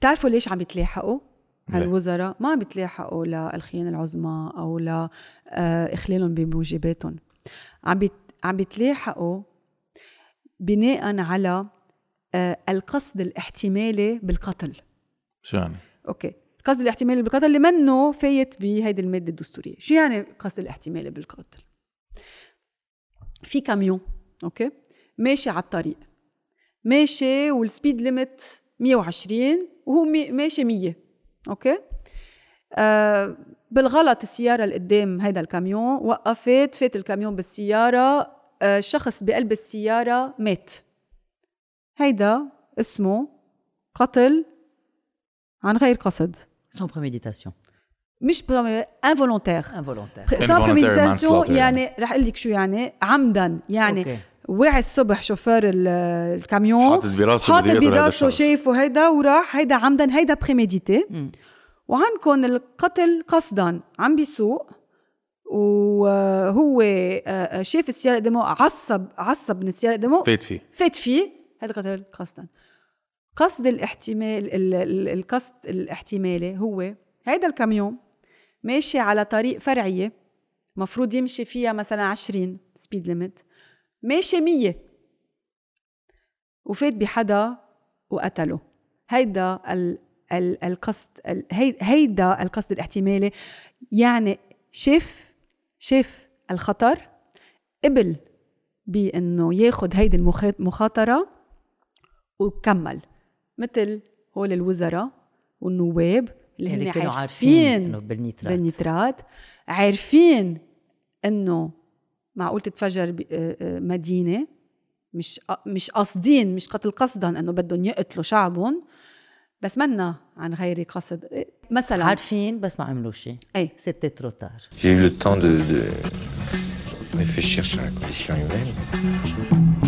بتعرفوا ليش عم بيتلاحقوا هالوزراء ما عم بيتلاحقوا للخيانة العظمى أو لإخلالهم بموجباتهم. عم بيت عم بيتلاحقوا بناء على آه، القصد الاحتمالي بالقتل. شو يعني؟ okay. القصد الاحتمالي بالقتل اللي منه فايت بهيدي المادة الدستورية. شو يعني القصد الاحتمالي بالقتل؟ في كاميون okay؟ ماشي على الطريق. ماشي وال speed limit 120 وهو ماشي 100 okay؟ آه بالغلط السيارة اللي قدام هيدا الكاميون وقفت فات الكاميون بالسيارة آه شخص بقلب السيارة مات. هيدا اسمه قتل عن غير قصد. sans préméditation مش involontaire involontaire sans préméditation يعني رح أقول لك شو يعني عمدا يعني okay. وعي الصبح شوفير الكاميون حاطط براسه حاطط براسه شايفه هيدا وراح هيدا عمدا هيدا prémédité وعندكم القتل قصدا عم بيسوق. وهو آه، شاف السيارة قدامه عصب عصب من السيارة قدامه فات فيه. فات فيه. هذا قتل قصدا. قصد الاحتمال القصد الاحتمالي هو هيدا الكاميون ماشي على طريق فرعية مفروض يمشي فيها مثلا 20 speed limit ماشي 100 وفات بحدا وقتله هيدا ال ال القصد ال هيدا القصد الاحتمالي. يعني شاف شاف الخطر قبل بإنه ياخذ هيدي المخاطره وكمل. مثل هول الوزراء والنواب اللي هن كانوا عارفين إنه بالنيترات. بالنيترات عارفين إنه معقول تتفجر آه، آه، مدينة. مش مش قاصدين مش قتل قصدا إنه بدهم يقتلوا شعبهم بس منا عن غير قصد. إيه، مثلا عارفين بس ما عملوا شيء. اي سيتي ترو تار J'ai eu le temps de, de réfléchir sur la condition humaine.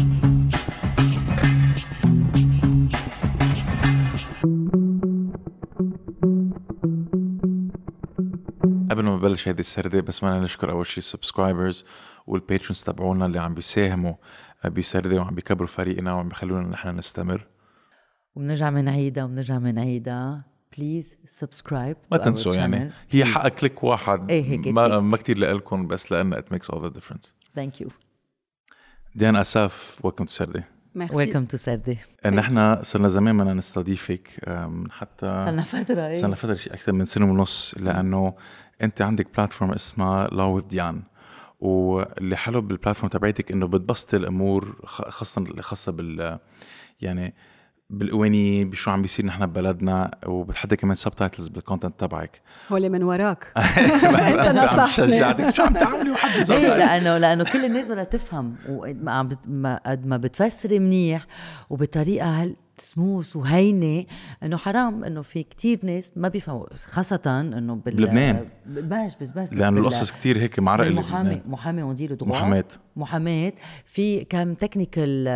قبل ما نبلش هيدي السردة بس بدنا نشكر أول شيء ال subscribers وال patrons تبعونا اللي عم بيساهموا بسردة وعم بيكبروا فريقنا وعم بيخلونا نحن نستمر. وبنرجع بنعيدها وبنرجع بنعيدها please subscribe ما تنسوا يعني هي حق click واحد. إيه هيك ما, ما كثير لكم بس لأن it makes all the difference. thank you ديان أساف welcome to سردة welcome to سردة نحن صرنا زمان بدنا نستضيفك حتى صرنا فترة إيه. صرنا فترة شيء أكثر من سنة ونص لأنه أنت عندك platform اسمها Law with Diane واللي حلو بال platform تبعتك إنه بتبسط الأمور خاصه اللي خاصة بال يعني بالقوانين بشو عم بيصير نحن ببلدنا وبتحدي كمان subtitles بال content تبعك. هو اللي من وراك. أنت نصحتني شجعتك شو عم تعملي وحد إيه لأنه لأنه كل الناس بدها تفهم وقد ما قد ما بتفسري منيح وبطريقة هل سموث وهينة إنه حرام إنه في كتير ناس ما بيفهموا خاصة إنه بال بلبنان. بس بس بس لأنه القصص كتير هيك معرقه محامي محامي en droit محاماة. محاماة. في كم technical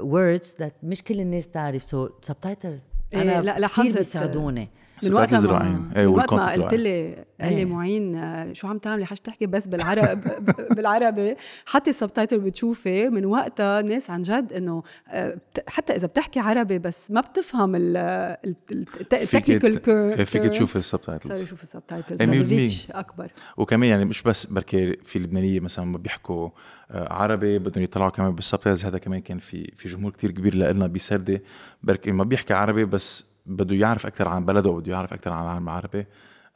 words مش كل الناس تعرف. so subtitles أنا لا كثير بيساعدوني. من وقت ما إيه من وقت ما قلت لي قال لي إيه. معين شو عم تعملي؟ حاج تحكي بس بالعرب بالعربي. حطي ال subtitle بتشوفي من وقتها ناس عن جد إنه آه، حتى إذا بتحكي عربي بس ما بتفهم ال technical كير فيك تشوفي ال subtitles. صار يشوف ال subtitles. reach أكبر. وكمان يعني مش بس بركي في لبنانية مثلا ما بيحكوا آه، عربي بدهم يطلعوا كمان بال subtitles. هذا كمان كان في في جمهور كتير كبير لنا بسردة. بركي ما بيحكي عربي بس بده يعرف أكثر عن بلده وبده يعرف أكثر عن العالم العربي.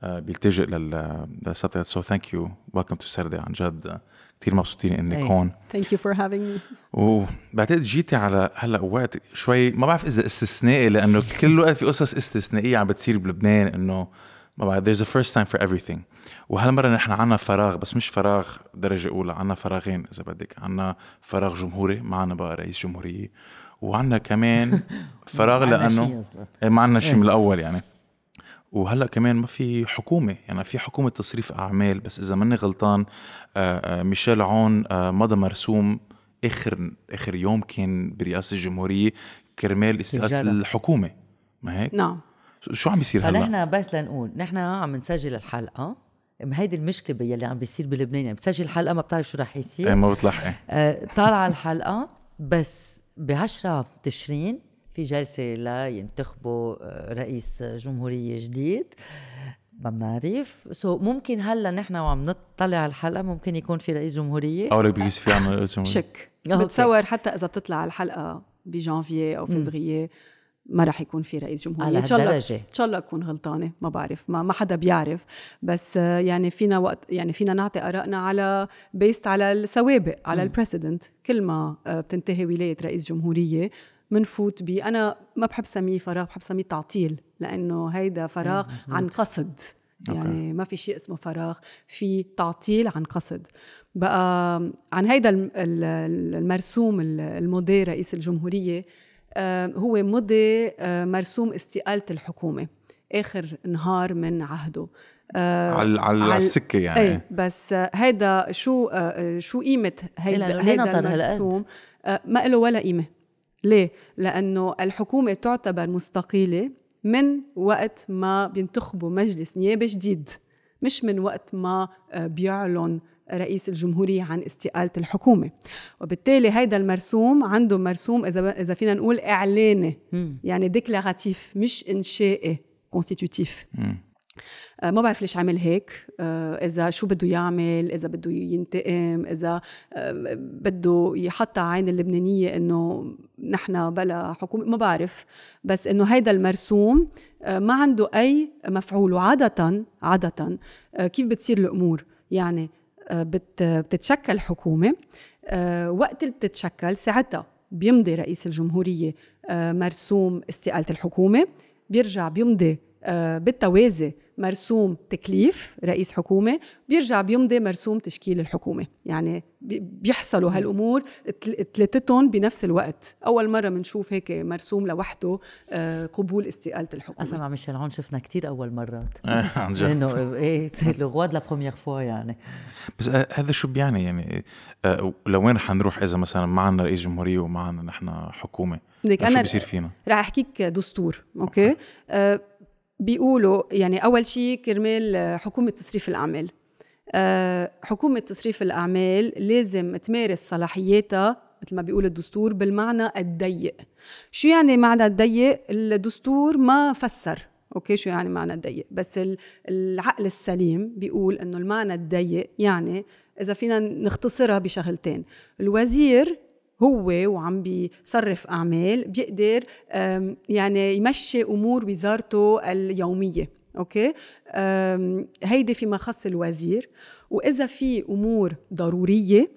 آه، بيلتجئ لل subtitle so thank you welcome to سردة عن جد. كثير مبسوطين انك هون. thank you for having me وبعتقد جيتي على هلأ وقت شوي ما بعرف إذا استثنائي لأنه كل وقت في قصص استثنائية عم بتصير بلبنان إنه ما بعرف there's a first time for everything. وهالمرة نحن عنا فراغ بس مش فراغ درجة أولى عنا فراغين إذا بدك. عنا فراغ جمهوري ما عنا بقى رئيس جمهورية. وعندنا كمان فراغ لأنه إيه، ما عندنا شيء من الأول يعني. وهلأ كمان ما في حكومة يعني في حكومة تصريف أعمال بس إذا ماني غلطان آه، آه، ميشيل عون آه، مضى مرسوم آخر آخر يوم كان برئاسة الجمهورية كرمال استقاله الحكومة. ما هيك؟ نعم. شو عم بيصير هلأ؟ فنحن بس لنقول نحن عم نسجل الحلقة. هيدي المشكلة يلي عم بيصير بلبنان. يعني بتسجل الحلقة ما بتعرف شو رح يصير. إيه ما بتلحقي. آه طالعة الحلقة بس ب 10 تشرين في جلسة لينتخبوا آه، رئيس جمهورية جديد. ما بنعرف. سو ممكن هلا نحن وعم نطلع على الحلقة ممكن يكون في رئيس جمهورية. أو لك بيجي في عنا رئيس جمهورية. شك. بتصور حتى إذا بتطلع الحلقة بجانفيي أو فبراير ما راح يكون في رئيس جمهورية. إن شاء الله. إن شاء الله أكون غلطانة ما بعرف ما, ما حدا بيعرف. بس آه، يعني فينا وقت يعني فينا نعطي آرائنا على based على السوابق على ال precedent كل ما آه، بتنتهي ولاية رئيس جمهورية منفوت ب أنا ما بحب سميه فراغ بحب سميه تعطيل لأنه هيدا فراغ إيه، مزبوط. عن قصد. يعني ما في شيء اسمه فراغ في تعطيل عن قصد. بقى عن هيدا الم- ال- المرسوم ال- المضي رئيس الجمهورية آه، هو مضي آه، مرسوم استقالة الحكومة. آخر نهار من عهده. آه، على على السكة يعني. إيه بس آه، هيدا شو آه، آه، شو قيمة هيدا, هيدا؟ المرسوم؟ آه، ما له ولا قيمة. ليه؟ لأنه الحكومة تعتبر مستقيلة من وقت ما بينتخبوا مجلس نيابي جديد مش من وقت ما آه، بيعلن رئيس الجمهورية عن استقالة الحكومة. وبالتالي هيدا المرسوم عنده مرسوم إذا إذا فينا نقول إعلاني. يعني déclaratif مش إنشائي constitutif آه، ما بعرف ليش عمل هيك. آه، إذا شو بده يعمل إذا بده ينتقم إذا آه، بده يحط عين اللبنانية إنه نحن بلا حكومة. ما بعرف. بس إنه هيدا المرسوم ما عنده أي مفعول. وعادة عادة كيف بتصير الأمور؟ يعني بتتشكل حكومة. آه، وقت اللي بتتشكل ساعتها بيمضي رئيس الجمهورية آه، مرسوم استقالة الحكومة بيرجع بيمضي بالتوازي مرسوم تكليف رئيس حكومة بيرجع بيمضي مرسوم تشكيل الحكومة. يعني بي- بيحصلوا هالأمور تلاتتهم بنفس الوقت. أول مرة بنشوف هيك مرسوم لوحده آه، قبول استقالة الحكومة. أصلا مع ميشيل عون شفنا كتير أول مرات. عن جد. لأنه إيه c'est le roi de la première fois يعني. بس آه، هذا شو بيعني؟ يعني آه، لوين حنروح إذا مثلا ما عنا رئيس جمهورية وما عنا نحن حكومة؟ ليك شو أنا بيصير فينا؟ رح أحكيك دستور أوكي. آه بيقولوا يعني أول شيء كرمال آه، حكومة تصريف الأعمال. آه حكومة تصريف الأعمال لازم تمارس صلاحياتها مثل ما بيقول الدستور بالمعنى الضيق. شو يعني معنى الضيق؟ الدستور ما فسر. أوكي شو يعني معنى الضيق؟ بس ال- العقل السليم بيقول إنه المعنى الضيق يعني إذا فينا نختصرها بشغلتين. الوزير هو وعم بيصرف أعمال بيقدر يعني يمشي أمور وزارته اليومية أوكي؟ هيدي فيما خص الوزير. وإذا في أمور ضرورية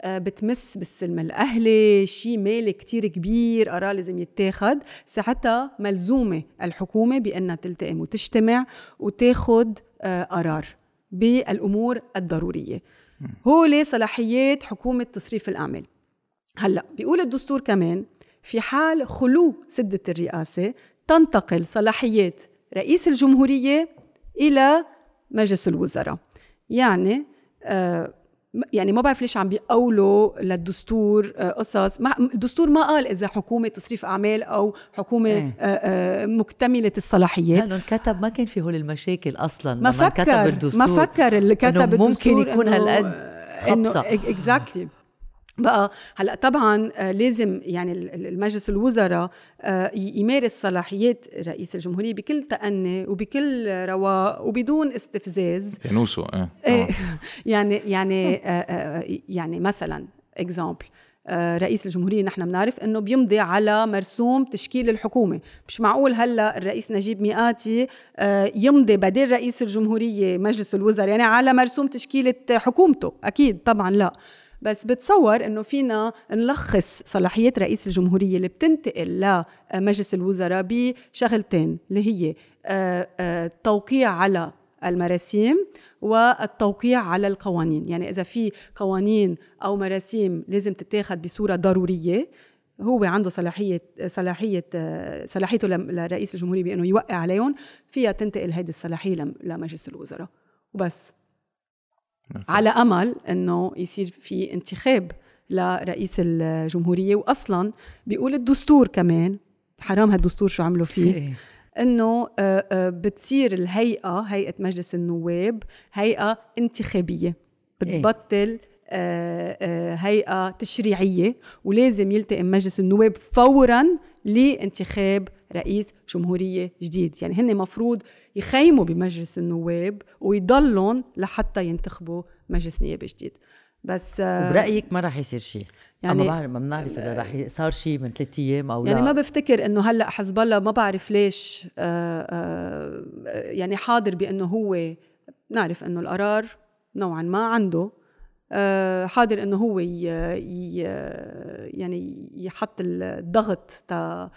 أه، بتمس بالسلم الأهلي شيء مالي كتير كبير قرار لازم يتاخد ساعتها ملزومة الحكومة بأنها تلتئم وتجتمع وتاخد أه، قرار بالأمور الضرورية. هو صلاحيات حكومة تصريف الأعمال. هلا بيقول الدستور كمان في حال خلو سدة الرئاسة تنتقل صلاحيات رئيس الجمهورية إلى مجلس الوزراء. يعني آه يعني ما بعرف ليش عم بيقولوا للدستور آه، قصص. ما الدستور ما قال إذا حكومة تصريف أعمال أو حكومة إيه. آه، آه، مكتملة الصلاحيات لأنه انكتب ما كان في هول المشاكل أصلا. ما فكر الدستور ما فكر اللي كتب إنه ممكن الدستور يكون هالقد إنه خبصة. exactly بقى هلا طبعا آه، لازم يعني ال- ال- المجلس الوزراء آه، يمارس صلاحيات رئيس الجمهورية بكل تأني وبكل رواء وبدون استفزاز. يانوسو إيه إيه. يعني يعني آه، يعني مثلا example رئيس الجمهورية نحن بنعرف إنه بيمضي على مرسوم تشكيل الحكومة. مش معقول هلأ الرئيس نجيب مئاتي آه، يمضي بدل رئيس الجمهورية مجلس الوزراء يعني على مرسوم تشكيلة حكومته. أكيد طبعا لا. بس بتصور إنه فينا نلخص صلاحيات رئيس الجمهورية اللي بتنتقل لمجلس الوزراء بشغلتين اللي هي آه، آه، التوقيع على المراسيم والتوقيع على القوانين. يعني إذا في قوانين أو مراسيم لازم تتاخد بصورة ضرورية هو عنده صلاحية آه، صلاحيته لرئيس الجمهورية بأنه يوقع عليهم فيها تنتقل هذه الصلاحية لم- لمجلس الوزراء. وبس. على أمل إنه يصير في انتخاب لرئيس الجمهورية واصلا بيقول الدستور كمان حرام هالدستور شو عملوا فيه إيه. إنه آه، آه، بتصير الهيئة هيئة مجلس النواب هيئة انتخابية إيه. بتبطل آه، هيئة تشريعية ولازم يلتئم مجلس النواب فورا لانتخاب رئيس جمهورية جديد يعني هن مفروض يخيموا بمجلس النواب ويضلون لحتى ينتخبوا مجلس نيابي جديد. بس آه، وبرأيك ما راح يصير شيء؟ يعني- يعني ما بعرف ما بنعرف إذا رح صار شيء من ثلاث أيام أو يعني لا. ما بفتكر إنه هلأ حزب الله ما بعرف ليش آه، آه، يعني حاضر بإنه هو نعرف إنه القرار نوعا ما عنده حاضر إنه هو ي ي يعني يحط الضغط تا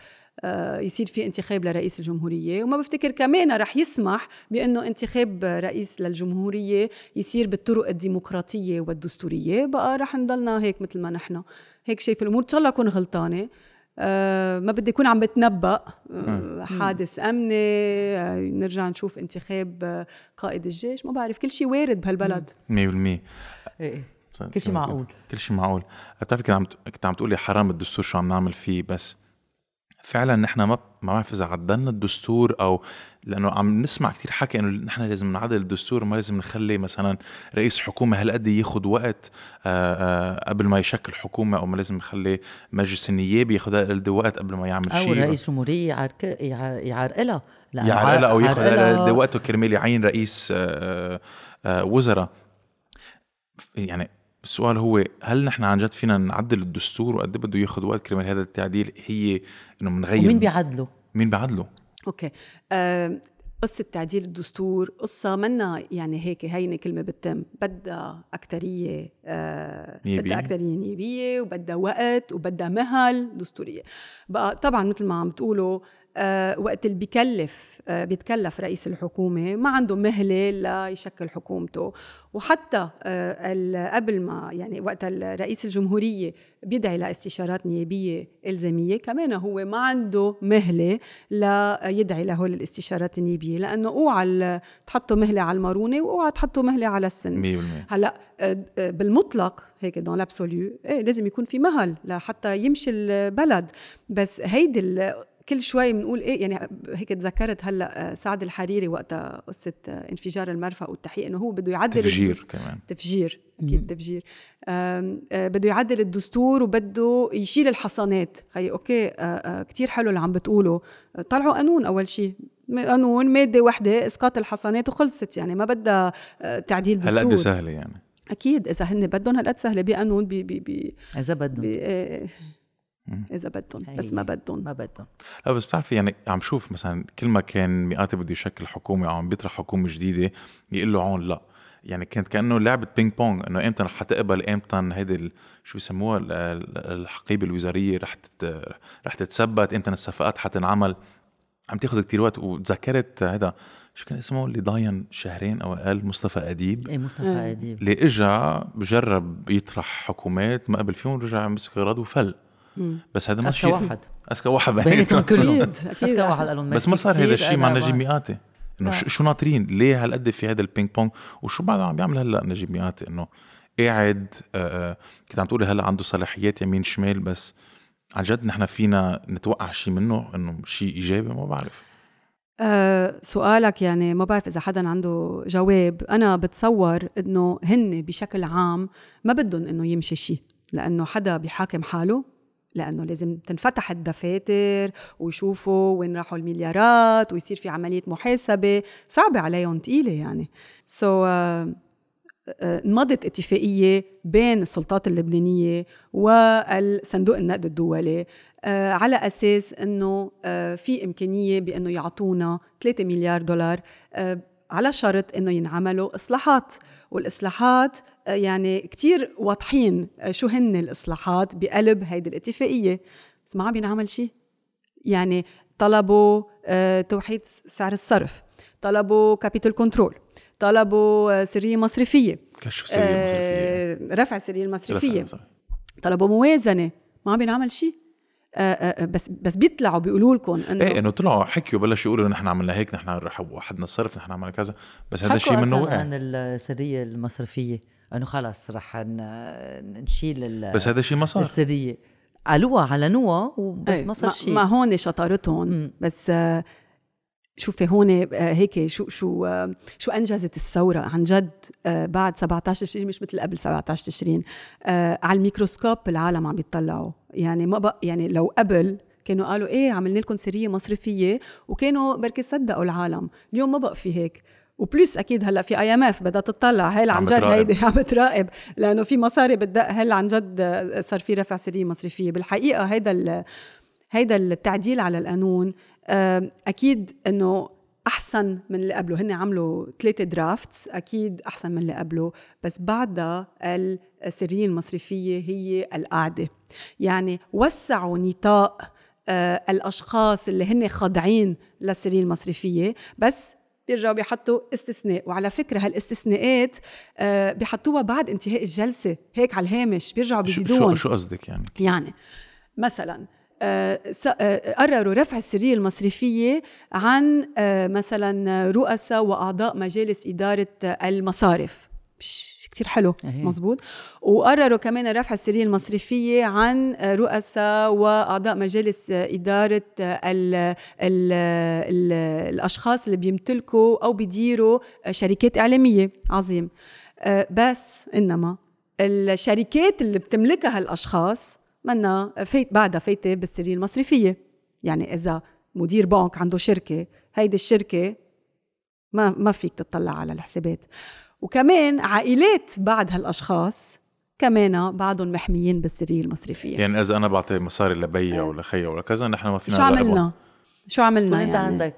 يصير في انتخاب لرئيس الجمهورية. وما بفتكر كمان رح يسمح بأنه انتخاب رئيس للجمهورية يصير بالطرق الديمقراطية والدستورية. بقى رح نضلنا هيك مثل ما نحن. هيك شايف الأمور. إن شاء الله أكون غلطانة. آه، ما بدي أكون عم بتنبأ. آه، حادث أمني. آه، نرجع نشوف انتخاب آه، قائد الجيش. ما بعرف كل شيء وارد بهالبلد. 100% إيه إيه. كل شيء معقول. كل شيء معقول. بتعرفي كنت عم كنت عم تقولي حرام الدستور شو عم نعمل فيه بس فعلا نحن ما ما بعرف إذا عدلنا الدستور أو لأنه عم نسمع كثير حكي إنه نحن لازم نعدل الدستور ما لازم نخلي مثلا رئيس حكومة هالقد ياخذ وقت آه، آه، قبل ما يشكل حكومة أو ما لازم نخلي مجلس النيابي ياخذ هالقد وقت قبل ما يعمل أو شيء. رئيس جمهورية يعرق يع- يعرقلها يعرقلها أو ياخذ هالقد وقته كرمال يعين رئيس آه، وزراء. يعني السؤال هو هل نحن عن جد فينا نعدل الدستور وقد إيه بده ياخذ وقت كرمال هذا التعديل؟ هي إنه بنغير ومين بيعدله؟ مين بعدله؟ أوكي. قصة تعديل الدستور قصة منا يعني هيك هينة كلمة بتتم. بدها أكترية آه نيابية. بدها أكترية نيابية وبدها وقت وبدها مهل دستورية. بقى طبعا مثل ما عم تقولوا آه وقت اللي بيكلف آه بيتكلف رئيس الحكومة ما عنده مهلة ليشكل حكومته. وحتى آه قبل ما يعني وقت رئيس الجمهورية بيدعي لإستشارات نيابية إلزامية كمان هو ما عنده مهلة ليدعي لهول الاستشارات النيابية لأنه أوعى ال- تحطوا مهلة على المارونة وأوعى تحطوا مهلة على السن 100% هلأ آه، آه، بالمطلق هيك دون لابسوليو إيه لازم يكون في مهل لحتى يمشي البلد. بس هيدي كل شوي بنقول إيه يعني هيك تذكرت هلأ آه، سعد الحريري وقتها قصة آه، انفجار المرفأ والتحقيق إنه هو بده يعدل تفجير كمان. تفجير أكيد تفجير. آه، بده يعدل الدستور وبده يشيل الحصانات. خي أوكي كثير حلو اللي عم بتقوله. طلعوا قانون أول شيء قانون مادة واحدة إسقاط الحصانات وخلصت يعني ما بدها تعديل دستور. هالقد سهلة يعني؟ أكيد إذا هن بدهم هالقد سهلة بقانون بي بي بي إذا بدهم إذا بدهم بس ما بدهم. ما بدهم. لا بس بتعرفي يعني عم شوف مثلا كل ما كان ميقاتي بده يشكل حكومة أو عم بيطرح حكومة جديدة يقول له عون لا. يعني كانت كأنه لعبة ping pong إنه إمتى رح تقبل إمتى هيدي ال- شو بيسموها ال- ال- الحقيبة الوزارية رح تت رح تتثبت إمتى الصفقات حتنعمل. عم تاخذ كتير وقت. وتذكرت هذا شو كان اسمه؟ اللي ضاين شهرين أو أقل مصطفى أديب. إيه مصطفى آه. أديب. اللي اجى بجرب يطرح حكومات ما قبل فيهم رجع مسك غراض وفل. بس هذا شيء واحد. أذكى واحد بيناتهم كلهم. أذكى واحد قال لهم بس ما صار هذا الشيء مع نجيب ميقاتي. إنه. شو شو ناطرين؟ ليه هالقد في هذا ال ping pong وشو بعد عم بيعمل هلأ نجيب ميقاتي؟ إنه قاعد آه، آه، كنت عم تقولي هلأ عنده صلاحيات يمين شمال بس عن جد نحن فينا نتوقع شيء منه؟ إنه شيء إيجابي؟ ما بعرف. آه سؤالك يعني ما بعرف إذا حدا عنده جواب. أنا بتصور إنه هن بشكل عام ما بدهم إنه يمشي شيء لأنه حدا بيحاكم حاله لأنه لازم تنفتح الدفاتر ويشوفوا وين راحوا المليارات ويصير في عملية محاسبة. صعبه عليهم تقيلة يعني. سو so, uh, انمضت اتفاقية بين السلطات اللبنانية والصندوق النقد الدولي آه، على أساس أنه آه، في إمكانية بأنه يعطونا 3 مليار دولار آه، على شرط أنه ينعملوا إصلاحات. والإصلاحات آه، يعني كتير واضحين آه، شو هن الإصلاحات بقلب هيدي الاتفاقية. بس ما عم ينعمل شيء يعني طلبوا آه، توحيد سعر الصرف. طلبوا capital control طلبوا سرية مصرفية. كشف سرية مصرفية. رفع السرية المصرفية. طلبوا موازنة. ما عم بينعمل شيء بس بس بيطلعوا بيقولوا لكم إنه إيه إنه طلعوا حكيوا بلشوا يقولوا نحن عملنا هيك نحن رح وحدنا الصرف نحن عملنا كذا بس هذا الشيء منه وقع عن السرية المصرفية إنه خلص رح ن- نشيل ال- بس هذا الشيء ما صار. السرية. قالوها علنوها وبس إيه، ما صار شيء. ما هون شطارتهم. بس آه، شوفي هون آه، هيك شو شو آه، شو أنجزت الثورة عن جد آه، بعد 17 تشرين مش مثل قبل 17 تشرين. آه، على الميكروسكوب العالم عم بيطلعوا. يعني ما بق يعني لو قبل كانوا قالوا إيه عملنا لكم سرية مصرفية وكانوا بركي صدقوا العالم. اليوم ما بقى في هيك. و plus أكيد هلأ في IMF بدها تطلع. هل عن جد. هيدي عم بتراقب. لأنه في مصاري بتدق هل عن جد صار في رفع سرية مصرفية. بالحقيقة هيدا ال- هيدا التعديل على القانون أكيد إنه أحسن من اللي قبله. هن عملوا ثلاثة draft أكيد أحسن من اللي قبله. بس بعدها السريه المصرفيه هي القاعده يعني وسعوا نطاق آه، الأشخاص اللي هن خاضعين للسريه المصرفيه بس بيرجعوا بيحطوا استثناء. وعلى فكرة هالإستثناءات آه، بيحطوها بعد انتهاء الجلسة هيك على الهامش بيرجعوا شو بيزيدوهم شو, قصدك يعني؟ يعني مثلا آه، قرروا رفع السرية المصرفية عن مثلا رؤساء وأعضاء مجالس إدارة آه، المصارف كتير حلو. أهي. مزبوط وقرروا كمان رفع السرية المصرفية عن رؤساء وأعضاء مجالس إدارة آه، ال ال ال الأشخاص اللي بيمتلكوا أو بيديروا شركات إعلامية. عظيم. آه، بس إنما الشركات اللي بتملكها الأشخاص منا فايت بعدها فايتة بالسريه المصرفية. يعني إذا مدير بنك عنده شركة هيدي الشركة ما ما فيك تطلع على الحسابات. وكمان عائلات بعد هالأشخاص كمان بعدهم محميين بالسرية المصرفية. يعني إذا أنا بعطي مصاري لبيا ولا خيا ولا كذا نحن ما فينا شو. عملنا؟ شو عملنا انت يعني؟ عندك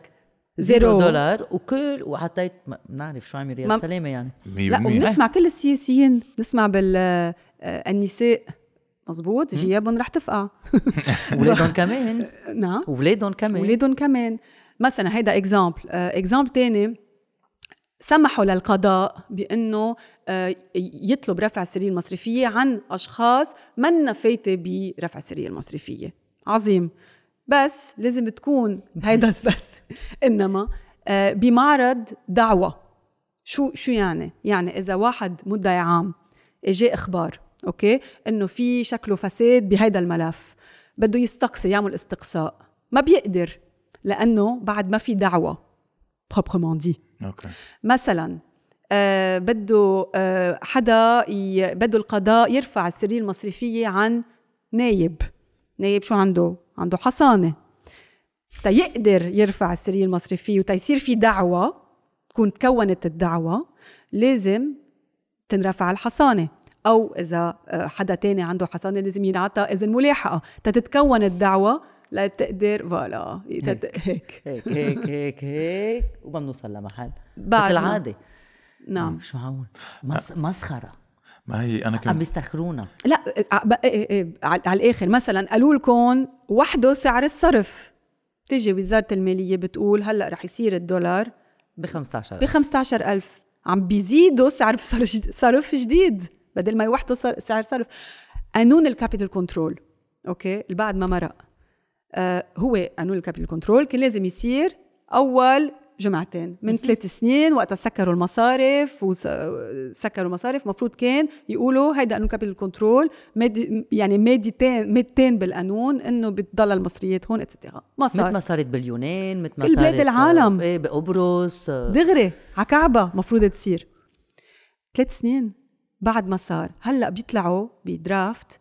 زيرو. دولار وكل وحطيت ما بنعرف شو عم ما- رياض سلامه يعني لا. وبنسمع كل السياسيين نسمع بال آه، النساء. مزبوط جيابهم رح تفقع. ولادهم كمان. نعم. ولادهم كمان. ولادهم كمان. مثلا هيدا example example تاني. سمحوا للقضاء بأنه آه، يطلب رفع السريه المصرفية عن أشخاص منا فايته برفع السريه المصرفية. عظيم. بس لازم تكون هيدا بس. إنما آه، بمعرض دعوى. شو شو يعني؟ يعني إذا واحد مدعي عام اجى إخبار أوكي؟ إنه في شكله فساد بهيدا الملف. بده يستقصي يعمل استقصاء. ما بيقدر لأنه بعد ما في دعوى. بروبرمون دي أوكي. مثلا آه بده آه حدا ي... بده القضاء يرفع السريه المصرفية عن نايب. نايب شو عنده؟ عنده حصانة. تيقدر يرفع السريه المصرفية وتيصير في دعوى تكون تكونت الدعوة لازم تنرفع الحصانة. أو إذا آه، حدا تاني عنده حصانة لازم ينعطى إذن ملاحقة. تتتكون الدعوه لتقدر فوالا. تت- هيك هيك هيك هيك هيك وما بنوصل لمحل. بعد مثل العادة. نعم. شو معقول. مس... مسخرة. ما هي أنا عم كنت بيستخرونا. لا إيه إيه على الآخر. مثلا قالوا لكم وحدة سعر الصرف. تيجي وزارة المالية بتقول هلأ رح يصير الدولار ب 15 ب 15000 عم بيزيدوا سعر صرف جد- صرف جديد. بدل ما يوحدوا سعر صرف. قانون ال capital control okay؟ اللي بعد ما مرق. هو قانون ال capital control كان لازم يصير أول جمعتين. من ثلاث سنين وقتها سكروا المصارف وسكروا المصارف. مفروض كان يقولوا هيدا قانون capital control مادي يعني مادتين مادتين بالقانون إنه بتضل المصريات هون اتسترا ما مثل صار. ما صارت باليونان مثل ما كل بلاد صارت العالم. إيه بقبرص آه، دغري على كعبة مفروض تصير. ثلاث سنين بعد ما صار. هلأ بيطلعوا ب draft آه،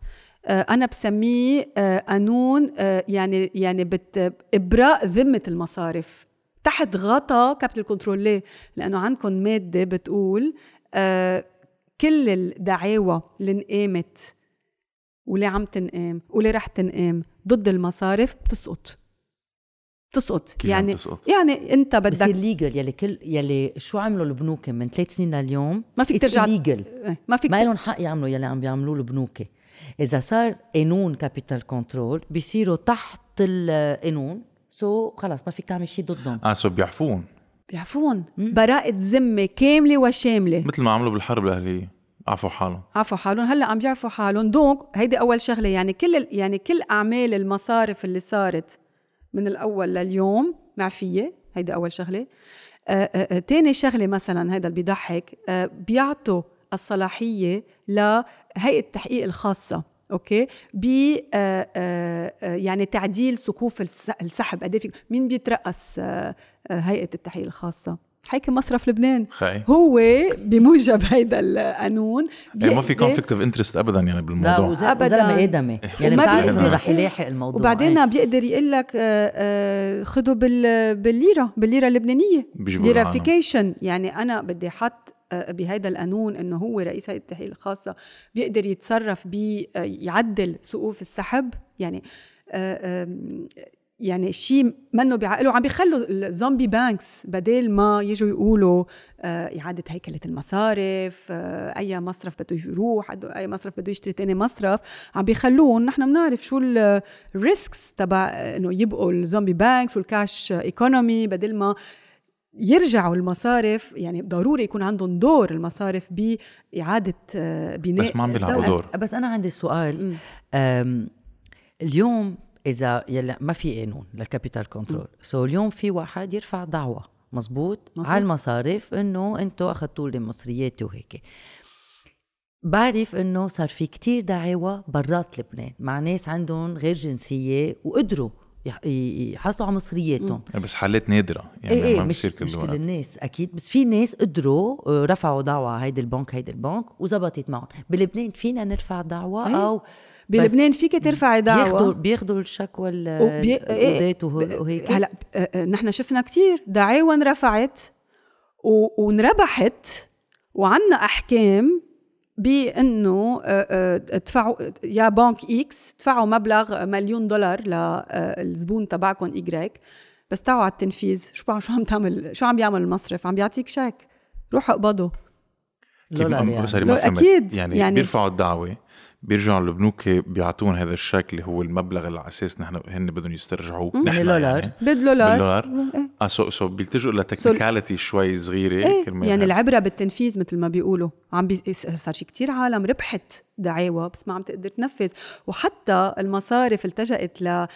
أنا بسميه آه، قانون آه، يعني يعني بت إبراء ذمة المصارف. تحت غطا capital control ليه؟ لأنه عندكم مادة بتقول آه، كل الدعاوى اللي انقامت واللي عم تنقام واللي رح تنقام؟ ضد المصارف بتسقط. بتسقط كيف يعني تسقط؟ يعني انت بصير بدك ليجل يلي كل يلي شو عملوا البنوك من ثلاث سنين لليوم؟ ما فيك ترجع- ليجل إيه، ما فيك ما لهم حق يعملوا يلي عم بيعملوه البنوك. إذا صار قانون capital control بيصيروا تحت القانون. so خلص ما فيك تعمل شيء ضدهم. آه so بيعفون. بيعفون. براءة ذمة كاملة وشاملة. مثل ما عملوا بالحرب الأهلية. عفوا حالهم. عفوا حالهم. هلأ عم بيعفوا حالهم. donc هيدي أول شغلة. يعني كل ال- يعني كل أعمال المصارف اللي صارت من الأول لليوم معفية. هيدي أول شغلة. آه آه آه تاني شغلة مثلا هيدا اللي بيضحك بيعطوا الصلاحية لهيئه التحقيق الخاصة okay؟ ب آه آه آه يعني تعديل سقوف الس- السحب. قد إيه مين بيترأس هيئة التحقيق الخاصة؟ حاكم مصرف لبنان. خي. هو بموجب هيدا القانون يعني ما في conflict of interest ابدا يعني لا بالموضوع أبداً. وزلمة ادمي يعني وما بتعرف بيقدر- إنه رح يلاحق الموضوع. وبعدين إيه. بيقدر يقول لك خذوا بال- بالليرة بالليرة اللبنانية. ليرافيكيشن يعني أنا بدي حط آه، بهذا القانون إنه هو رئيس هيئة التحقيق الخاصة بيقدر يتصرف بيعدل سقوف السحب. يعني آه، يعني شيء منه بعقله عم بيخلوا ال zombie banks بدل ما يجوا يقولوا آه، إعادة هيكلة المصارف آه، أي مصرف بده يروح أي مصرف بده يشتري تاني مصرف عم بيخلوهم نحن بنعرف شو ال risks تبع إنه يبقوا ال zombie banks وال cash economy بدل ما يرجعوا المصارف يعني ضروري يكون عندهم دور المصارف بإعادة آه، بناء بس ما عم بيلعبوا. دور. بس أنا عندي سؤال. اليوم إذا يلا ما في قانون لل capital control so اليوم في واحد يرفع دعوة مزبوط, مزبوط. على المصارف إنه أنتم اخذتوا لي مصرياتي وهيك. بعرف إنه صار في كتير دعاوى برات لبنان. مع ناس عندهم غير جنسية وقدروا يحصلوا على مصرياتهم. بس حالات نادرة. يعني إيه إيه ما مش بصير كل مش كل الناس أكيد. بس في ناس قدروا آه، رفعوا دعوة هيدي البنك هيدي البنك وزبطت معهم. بلبنان فينا نرفع دعوة أيه. أو بلبنان فيك ترفعي دعوة؟ بياخدوا بياخدوا الشكوى إيه، القضاة وه- وهيك. هلا آه، آه، نحن شفنا كتير دعاوى انرفعت و- وانربحت وعنا أحكام بأنه آه، آه، ادفعوا يا بنك إكس ادفعوا مبلغ مليون دولار للزبون تبعكم Y بس تعوا على التنفيذ. شو شو عم تعمل؟ شو عم بيعمل المصرف؟ عم بيعطيك شيك. كيف دولار ما- يعني. أكيد، يعني, يعني- بيرفعوا الدعوة. بيرجعوا البنوك بيعطون هذا الشيك اللي هو المبلغ اللي على أساس نحن هن بدهم يسترجعوه نحن بالدولار. يعني بالدولار بالدولار إيه. آه so so بيلتجوا ل technicality شوي صغيرة إيه كرمال يعني هيك. العبرة بالتنفيذ مثل ما بيقولوا عم بي... صار في كتير عالم ربحت دعاوى بس ما عم تقدر تنفذ وحتى المصارف التجأت ل آه،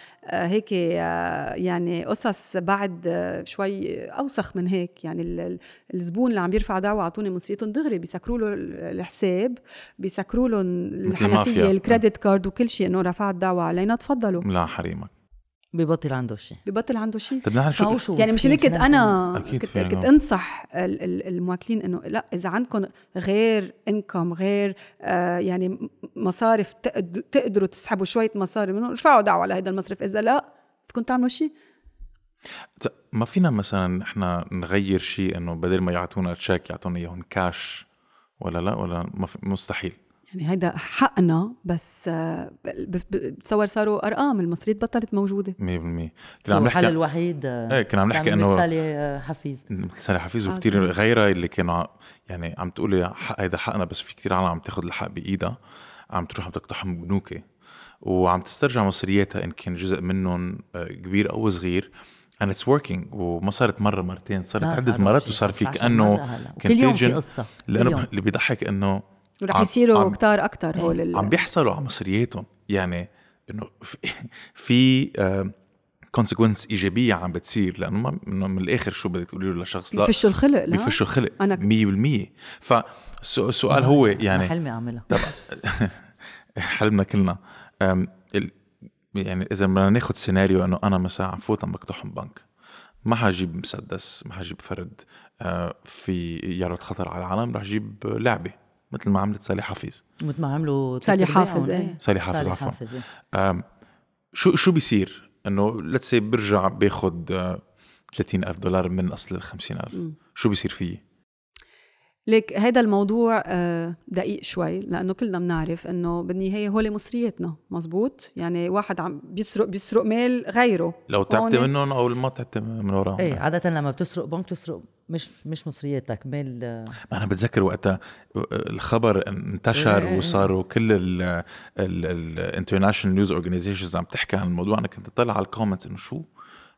هيك آه، يعني قصص بعد آه، شوي أوسخ من هيك يعني ال- ال- الزبون اللي عم يرفع دعوة أعطوني مصريتهم دغري بيسكروا له الحساب بيسكروا له. الحنفيه الكريدت كارد وكل شيء إنه رفعت دعوه علينا تفضلوا. لا حريمك. ببطل عنده شيء. ببطل عنده شيء؟ طب نحن شو شو يعني مش هيك كنت أنا أكيد كنت, في كنت. أنصح ال- ال- المواكلين إنه لا إذا عندكم غير انكم غير آه يعني مصارف تقد- تقدروا تسحبوا شوية مصاري منهم ارفعوا دعوة على هذا المصرف. إذا لا فيكم تعملوا شيء؟ ما فينا مثلا إحنا نغير شيء إنه بدل ما يعطونا تشيك يعطونا إياهم كاش ولا لا؟ ولا مستحيل. يعني هيدا حقنا بس آه بتصور صاروا أرقام المصريات بطلت موجودة. 100% كنا عم الحل نحكي الوحيد؟ إيه كنا عم نحكي إنه مثالي آه، حفيظ. سالي حفيظ آه، وكثير غيرها اللي كانوا يعني عم تقولي حق هيدا حقنا بس في كثير عالم عم تاخذ الحق بإيدها عم تروح عم تقتحم بنوكي وعم تسترجع مصرياتها إن كان جزء منهم كبير أو صغير and it's working. وما صارت مرة مرتين صارت عدة مرات وصار في 15 كانه. كل يوم في. قصة. لأنه اللي بيضحك إنه ورح يصيروا كتار أكثر هول ال- عم بيحصلوا على مصرياتهم. يعني إنه في- conséquences إيجابية عم بتصير لأنه ما إنه من الآخر شو بدك تقولي له لشخص؟ لا بفشوا الخلق لا. بيفشوا خلق أنا- 100% فالسؤال هو يعني حلمي اعملها حلمنا كلنا. يعني إذا بدنا ناخذ سيناريو إنه أنا مثلا عم فوت عم بقتحم بنك ما حجيب مسدس ما حجيب فرد آه، في يعرض خطر على العالم رح أجيب لعبة. مثل ما عملت سالي حفيظ مثل ما عملوا سالي حافظ، إيه. سالي حافظ سالي عفوا. حافظ إيه. آم، شو شو بيصير؟ إنه let's say برجع باخذ 30 ألف دولار من أصل ال 50 ألف. شو بيصير فيه؟ ليك هذا الموضوع آه، دقيق شوي لأنه كلنا بنعرف إنه بالنهاية هول مصرياتنا مزبوط؟ يعني واحد عم بيسرق بيسرق مال غيره. لو تعبت هون- منهم أو ما تعبت من وراهم. إيه عادة لما بتسرق بنك تسرق مش مش مصرياتك مال آه، ما أنا بتذكر وقتها الخبر انتشر إيه. وصاروا كل ال international news organizations عم تحكي عن الموضوع أنا كنت أطلع على ال comments إنه شو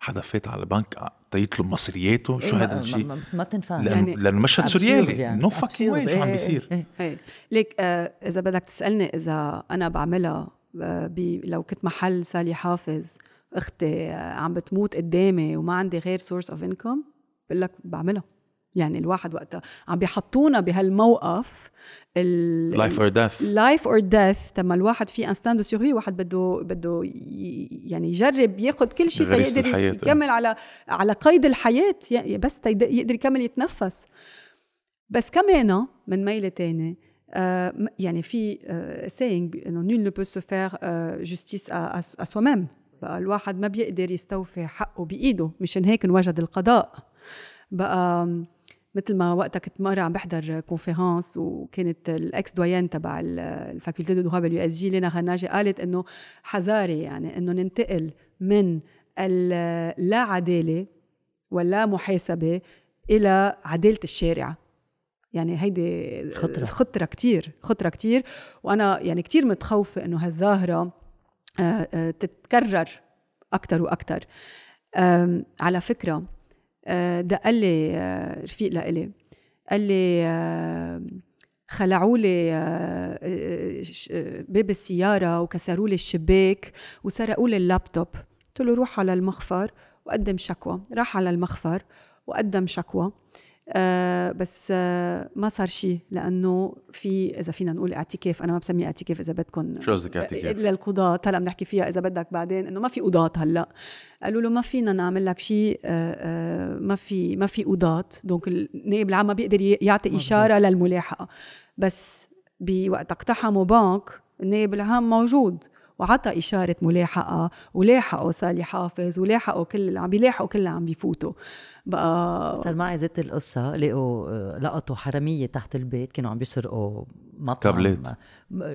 حدا فات على البنك تيطلب مصرياته شو إيه، هذا الشيء ما, ما بتنفع يعني لأنه مشهد سوريالي يعني. no fucking way شو عم إيه، بيصير إيه، إيه. ليك آه إذا بدك تسألني إذا أنا بعملها آه بي لو كنت محل سالي حافظ أختي آه عم بتموت قدامي وما عندي غير source of income بقول لك بعملها. يعني الواحد وقتها عم بيحطونا بهالموقف life or death life or death تما الواحد في instinct de survie واحد بده بده يعني يجرب ياخذ كل شيء تيقدر. يكمل على على قيد الحياة ي- بس يقدر يكمل يتنفس. بس كمان من ميلة تاني آه، يعني في saying إنه nul ne peut se faire justice à soi-même. بقى الواحد ما بيقدر يستوفي حقه بإيده مشان هيك انوجد القضاء. بقى مثل ما وقتها كنت مره عم بحضر conférence وكانت ال ex-doyen تبع ال- ال faculté de droit بال USJ لينا غناجي قالت إنه حذاري يعني إنه ننتقل من اللا عدالة واللا محاسبة إلى عدالة الشارع. يعني هيدي خطرة. خطرة كتير خطرة كتير. وأنا يعني كتير متخوفة إنه هالظاهرة آه، آه، تتكرر أكتر وأكتر. على فكرة دق لي رفيق لإلي قال لي آه، خلعوا لي آه، آه، ش- آه، باب السيارة وكسروا لي الشباك وسرقوا لي اللابتوب. قلت له روح على المخفر وقدم شكوى. راح على المخفر وقدم شكوى. آه بس آه ما صار شيء لأنه في إذا فينا نقول اعتكاف أنا ما بسميه اعتكاف إذا بدكم شو قصدك اعتكاف؟ للقضاة هلا بنحكي فيها إذا بدك بعدين إنه ما في قضاة هلأ قالوا له ما فينا نعمل لك شيء آه، آه، ما في ما في قضاة دونك النائب العام ما بيقدر يعطي مزبوط. إشارة للملاحقة بس بوقت اقتحموا بنك النائب العام موجود وعطى إشارة ملاحقة ولاحقوا سالي حافظ ولاحقوا كل اللي عم بيلاحقوا كل اللي عم بيفوتوا. بقى صار معي ذات القصة لقوا آه، لقطوا حرامية تحت البيت كانوا عم بيسرقوا مطعم. كابلات.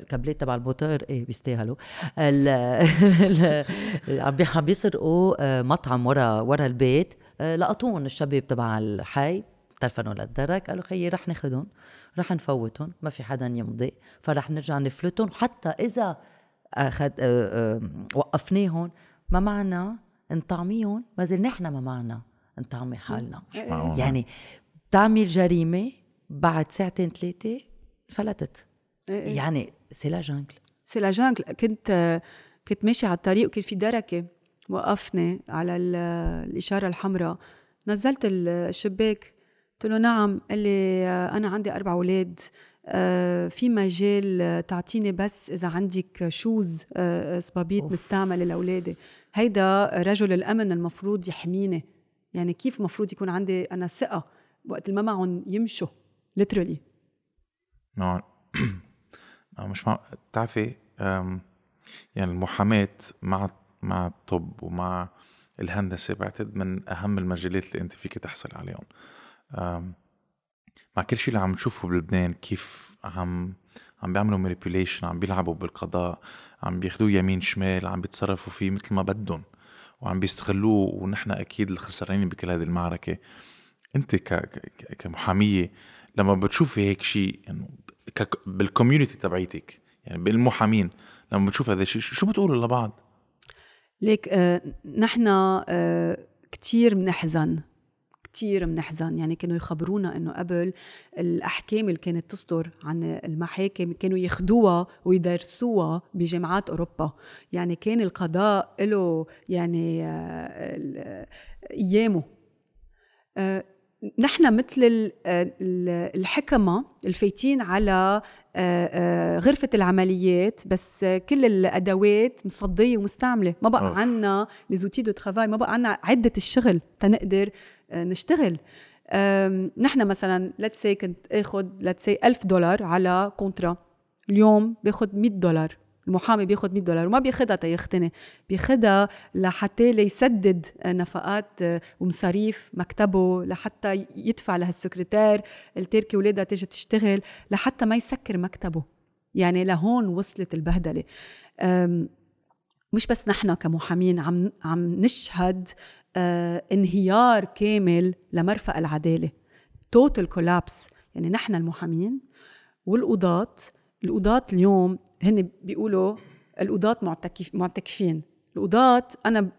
كابلات تبع الموتور إيه بيستاهلوا. ال- ال- عم بي- عم بيسرقوا آه، مطعم ورا ورا البيت. آه، لقطوهم الشباب تبع الحي تلفنوا للدرك قالوا خيي رح ناخدهم رح نفوتهم ما في حدا يمضي فرح نرجع نفلتهم. حتى إذا أخذ آه، آه، وقفناهم. ما معنا؟ نطعميهم ما زال نحن ما معنا نطعمي حالنا. يعني بتعمل جريمة بعد ساعتين ثلاثة فلتت. إيه. يعني c'est la jungle c'est la jungle كنت كنت ماشي على الطريق وكان في دركة. وقفني على ال- الإشارة الحمراء. نزلت ال- الشباك. قلت له نعم قال لي آه، أنا عندي أربع أولاد آه، في مجال آه، تعطيني بس إذا عندك shoes صبابيط أوف. مستعملة لأولادي. هيدا رجل الأمن المفروض يحميني. يعني كيف المفروض يكون عندي أنا ثقة وقت اللي ما معهم يمشوا؟ literally. نعم. آه، مش مع... بتعرفي يعني المحاماة مع مع الطب ومع الهندسة بعتقد من أهم المجالات اللي أنت فيك تحصل عليهم. مع كل شيء اللي عم نشوفه بلبنان كيف عم عم بيعملوا manipulation عم بيلعبوا بالقضاء عم بياخدوه يمين شمال عم بيتصرفوا فيه مثل ما بدهم وعم بيستغلوه ونحن أكيد الخسرانين بكل هذه المعركة أنت ك... كمحامية لما بتشوفي هيك شيء انه ك... بال community تبعيتك يعني بالمحامين لما بتشوف هذا الشيء شو بتقولوا لبعض؟ ليك آه نحن آه كتير بنحزن كتير بنحزن يعني كانوا يخبرونا إنه قبل الأحكام اللي كانت تصدر عن المحاكم كانوا ياخدوها ويدرسوها بجامعات أوروبا. يعني كان القضاء له يعني آه، أيامه. آه، نحن مثل ال- ال- الحكمة الفايتين على آه، غرفة العمليات بس كل الأدوات مصدية ومستعملة. ما بقى. عنا les outils de travail ما بقى عنا عدة الشغل تنقدر نشتغل. آم، نحن مثلا let's say كنت آخذ let's say 1000 دولار على contrat. اليوم باخذ 100 دولار. المحامي بياخذ 100 دولار. وما بياخذها تيغتني. بياخذها لحتى ليسدد نفقات ومصاريف مكتبه لحتى يدفع لهالسكرتيرة التاركة ولادها تيجي تشتغل لحتى ما يسكر مكتبه. يعني لهون وصلت البهدلة. مش بس نحن كمحامين عم عم نشهد آه انهيار كامل لمرفأ العدالة توتال كولابس يعني نحن المحامين والقضاة القضاة اليوم هن بيقولوا القضاة معتكف معتكفين القضاة أنا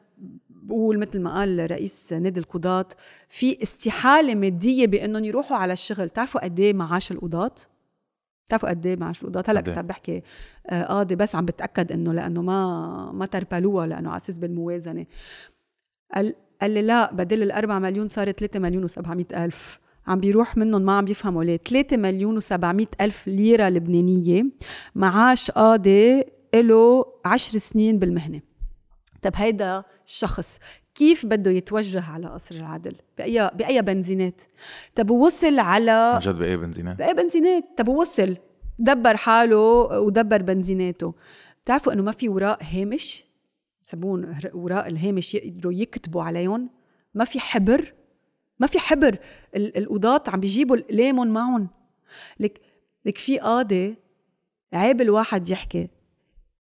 بقول مثل ما قال رئيس نادي القضاة في استحالة مادية بأنهم يروحوا على الشغل تعرفوا قد إيه معاش القضاة؟ بتعرفوا قد إيه معاش القضاة؟ هلأ إيه؟ كنت عم بحكي آه، قاضي بس عم بتأكد إنه لأنه ما ما تربلوها لأنه على أساس بالموازنة قال قال لي لا بدل الأربعة مليون صارت 3 مليون و700 ألف. عم بيروح منهم ما عم بيفهموا ليه. 3 مليون و700 ألف ليرة لبنانية معاش قاضي له 10 سنين بالمهنة. طب هيدا الشخص كيف بده يتوجه على قصر العدل؟ بأي بأي بنزينات؟ طب وصل على عن جد بايه بنزينات؟ بأي بنزينات. طب وصل دبر حاله ودبر بنزيناته. بتعرفوا إنه ما في وراء هامش؟ يسمون وراء الهامش يقدروا يكتبوا عليهم. ما في حبر ما في حبر. ال- القضاة عم بيجيبوا الاقلامهم معهم. لك لك في قاضي عيب الواحد يحكي.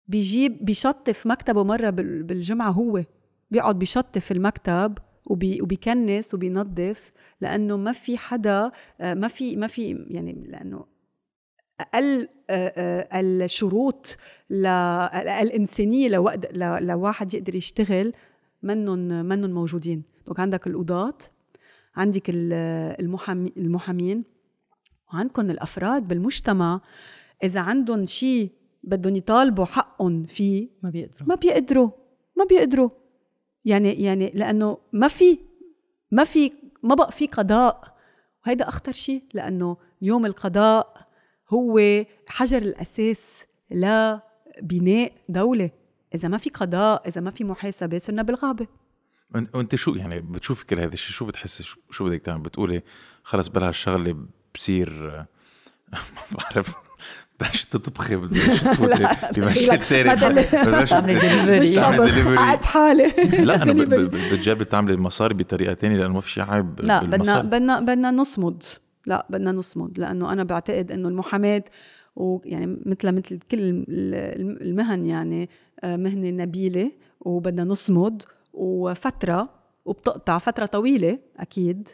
بيجيب بيشطف مكتبه مرة بال- بالجمعة هو. بيقعد بيشطف المكتب وبي وبيكنس وبينظف لأنه ما في حدا آه، ما في ما في يعني لأنه أقل آه، آه، الشروط الإنسانية لوقت لواحد يقدر يشتغل منن منن موجودين. دونك عندك القضاة عندك ال- المحامي المحامين وعندكم الأفراد بالمجتمع. إذا عندهم شيء بدهم يطالبوا حقهم فيه ما بيقدروا. ما بيقدروا ما بيقدروا. يعني يعني لأنه ما في ما في ما بقى في قضاء. وهيدا أخطر شيء لأنه اليوم القضاء هو حجر الأساس لبناء دولة. إذا ما في قضاء إذا ما في محاسبة صرنا بالغابة. وإنت شو يعني بتشوفي كل هذا الشيء؟ شو بتحسي؟ شو, بدك تعمل بتقولي خلص بلا هالشغله بصير ما بعرف بلش تطبخي بمشي delivery. مش حالي. لا أنا بتجربي تعملي المصاري بطريقة تانية لأنه ما في شيء عيب لا بدنا. بدنا بدنا نصمد. لا بدنا نصمد لأنه أنا بعتقد إنه المحاماة ويعني مثل مثل كل ال- المهن يعني آه، مهنة نبيلة وبدنا نصمد وفترة وبتقطع فترة طويلة أكيد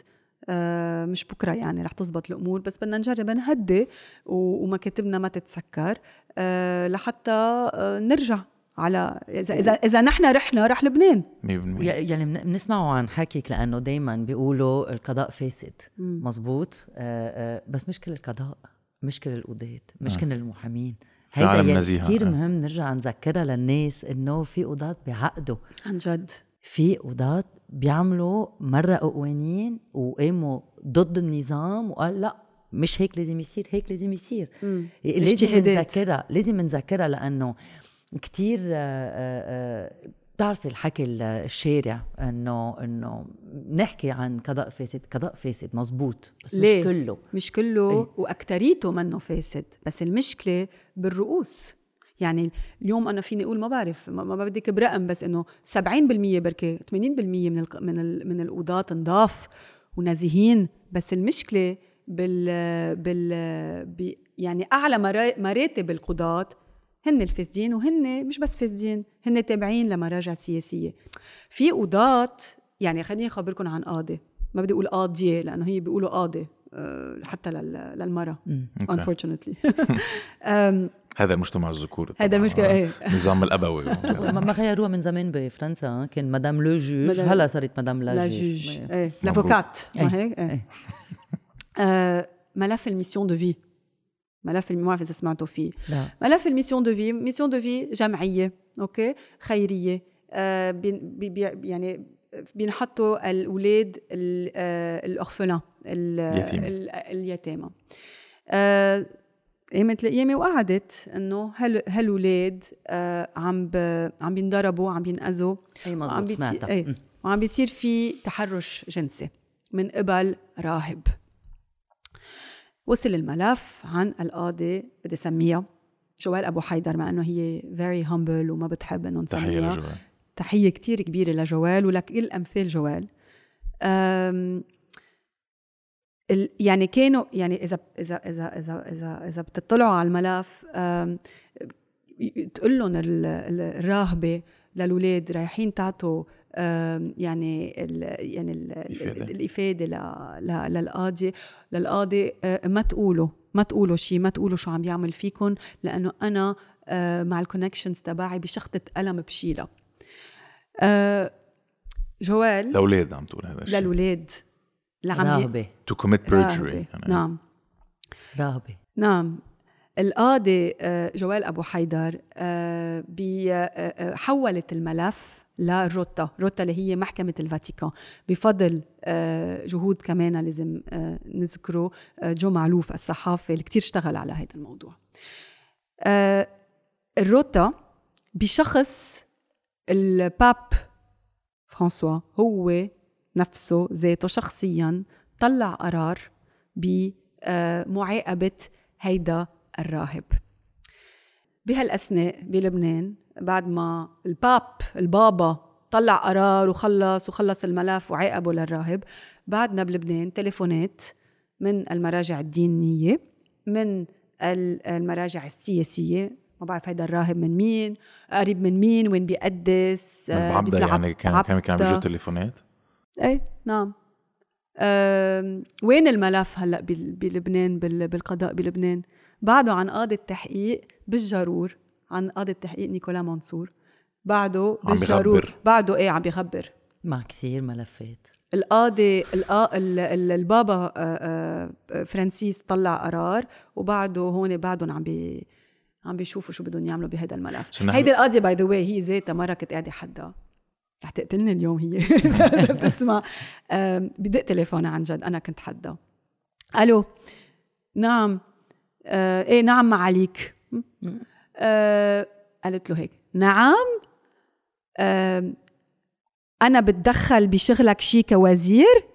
آه، مش بكرة يعني رح تزبط الأمور بس بدنا نجرب نهدي ومكاتبنا ما تتسكر آه، لحتى نرجع. على إذا إذا إذا نحن رحنا رح لبنان. 100% يعني بن- بنسمعوا عن حكيك لأنه دائما بيقولوا القضاء فاسد. مزبوط آه، آه، بس مش كل القضاء مش كل القضاة مش كل المحامين. هيدا كثير آه. مهم نرجع نذكرها للناس إنه في قضاة بيعقدوا عن جد. في قضاة بيعملوا مرة قوانين وقاموا ضد النظام وقال لا مش هيك لازم يصير هيك لازم يصير. لازم اجتهادات. نذكرها لازم نذكرها لأنه كتير آه، آه، آه، بتعرفي الحكي ال- الشارع إنه إنه نحكي عن قضاء فاسد قضاء فاسد مزبوط بس ليه؟ مش كله مش كله إيه؟ إيه؟ وأكتريته منه فاسد بس المشكلة بالرؤوس يعني اليوم أنا فيني أقول ما بعرف ما, بدك برقم بس إنه 70% بركي 80% من ال من ال من القضاة نضاف ونزيهين بس المشكلة بال بال يعني أعلى مرا- مراتب القضاة هن الفاسدين وهن مش بس فاسدين هن تابعين لمراجع سياسية في قضاة يعني خليني اخبركم عن قاضي ما بدي أقول قاضية لأنه هي بيقولوا قاضي آه، حتى لل- للمرأة أم، هذا المجتمع الذكوري هذا طبعاً. المشكلة، آه، إيه. النظام الأبوي ما غيروها من زمان بفرنسا كان مدام لو جوج هلا صارت مدام لا, جوج إيه. إيه. لافوكات إيه. ما هيك إيه إيه. آه، ملف ال Mission de Vie ملف ما بعرف إذا سمعتوا فيه. لا. ملف ال Mission de Vie، Mission de Vie جمعية okay؟ خيرية. آه بين بي بي يعني بينحطوا الأولاد ال- آه، ال orphelins اليتامى آه، قامت القيامة وقعدت إنه هال هالولاد آه عم ب... عم بينضربوا عم بينأذوا. أي وعم بيصير سمعتها. إيه مم. وعم بيصير في تحرش جنسي من قبل راهب. وصل الملف عن القاضي بدي سميها جوال أبو حيدر مع إنه هي very humble وما بتحب إنه تحية نسميها لجوال. تحية كتير كبيرة لجوال ولكل أمثال جوال. يعني كانوا يعني إذا إذا إذا إذا إذا إذا بتطلعوا على الملف تقول لهم ال- ال- الراهبة للاولاد رايحين تعطوا يعني ال يعني ال. الإفادة. ل- ل- للقاضي للقاضي أه، ما تقولوا ما تقولوا شيء ما تقولوا شو عم بيعمل فيكم لأنه أنا أه، مع ال connections تبعي بشخطة قلم بشيلها أه، جويل. الاولاد عم تقول هذا الشيء للولاد اللي عم ي- راهبه to commit perjury نعم. راهبه نعم. القاضي آه، جويل أبو حيدر آه، آه، آه، حولت الملف للروتا روتا اللي هي محكمة الفاتيكان. بفضل آه، جهود كمان لازم آه، نذكره آه، جو معلوف الصحافي اللي كتير اشتغل على هذا الموضوع. الروتا بشخص البابا فرانسوا هو نفسه ذاته شخصيا طلع قرار بمعاقبة هيدا الراهب. بهالأثناء بلبنان بعد ما الباب البابا طلع قرار وخلص وخلص الملف وعاقبه للراهب. بعدنا بلبنان تليفونات من المراجع الدينية من المراجع السياسية. ما بعرف هيدا الراهب من مين قريب من مين وين بيقدس من بعبدة يعني كان كان كان بيجوا تليفونات؟ إيه نعم. أه وين الملف هلأ بلبنان بالقضاء بلبنان؟ بعده عن قاضي التحقيق بالجرور. عن قاضي التحقيق نيكولا منصور. بعده بالجرور بعده إيه عم بيخبر مع كثير ملفات القاضي البابا فرانسيس طلع قرار وبعده هون بعدهم عم بي عم بيشوفوا شو بدهم يعملوا بهذا الملف. هيدي القاضيه by the way هي ذاتها مره كنت قاعدة حدها رح تقتلني اليوم هي. بتسمع. بدق تليفونها عن جد أنا كنت حدها ألو. نعم. آه إيه نعم معاليك. آه قالت له هيك. نعم آه أنا بتدخل بشغلك شي كوزير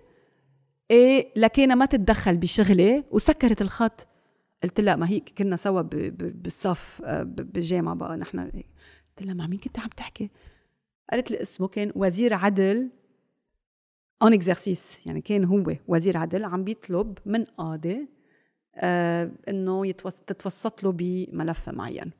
إيه لكن ما تتدخل بشغلي وسكرت الخط. قلت لها ما هي كنا سوا بالصف آه، بالجامعة بقى نحن. قلت لها مع مين كنت عم تحكي؟ قالت لي اسمه كان وزير عدل en exercice يعني كان هو وزير عدل عم بيطلب من قاضي آه إنه يتوس... تتوسط له بملف معين.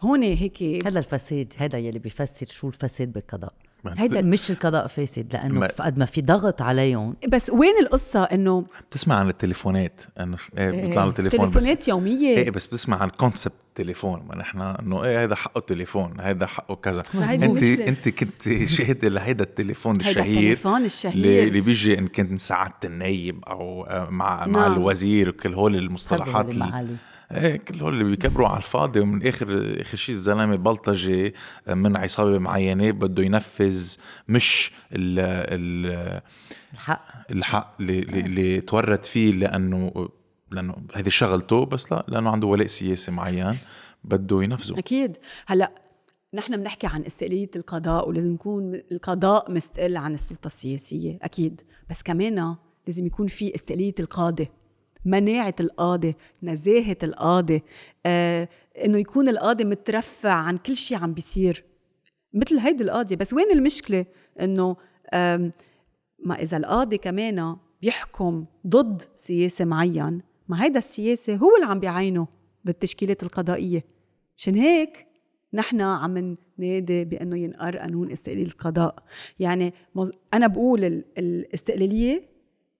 هون هيك هذا الفساد هذا يلي بيفسر شو الفساد بالقضاء. هيدا مش القضاء فاسد لأنه قد ما في ضغط عليهم. بس وين القصة انه بتسمع عن التليفونات إنه إيه بيطلع له تليفون تليفونات بس يومية. إيه بس بتسمع عن concept تليفون ما نحن إنه إيه هذا حقه تليفون هذا حقه كذا. انت أنت كنت شاهدة لهيدا التليفون الشهير التليفون الشهير. اللي بيجي إن كنت سعاده النايب أو آه، مع نعم. مع الوزير وكل هول المصطلحات اللي إيه كل هول اللي بيكبروا على الفاضي ومن آخر آخر شيء الزلمة بلطجي من عصابة معينة بده ينفذ مش ال ال الحق. الحق اللي, اللي تورط فيه لأنه لأنه هذه شغلته بس لا لأنه عنده ولاء سياسي معين بده ينفذه. أكيد. هلأ نحن بنحكي عن استقلالية القضاء ولازم يكون القضاء مستقل عن السلطة السياسية أكيد. بس كمان لازم يكون في استقلالية القاضي. مناعة القاضي نزاهة القاضي آه، إنه يكون القاضي مترفع عن كل شيء عم بيصير. مثل هيدي القاضية بس وين المشكلة؟ إنه ما إذا القاضي كمان بيحكم ضد سياسة معين ما هيدا السياسة هو اللي عم بيعينه بالتشكيلات القضائية. مشان هيك نحن عم ننادي بإنه ينقر قانون استقلال القضاء. يعني أنا بقول الاستقلالية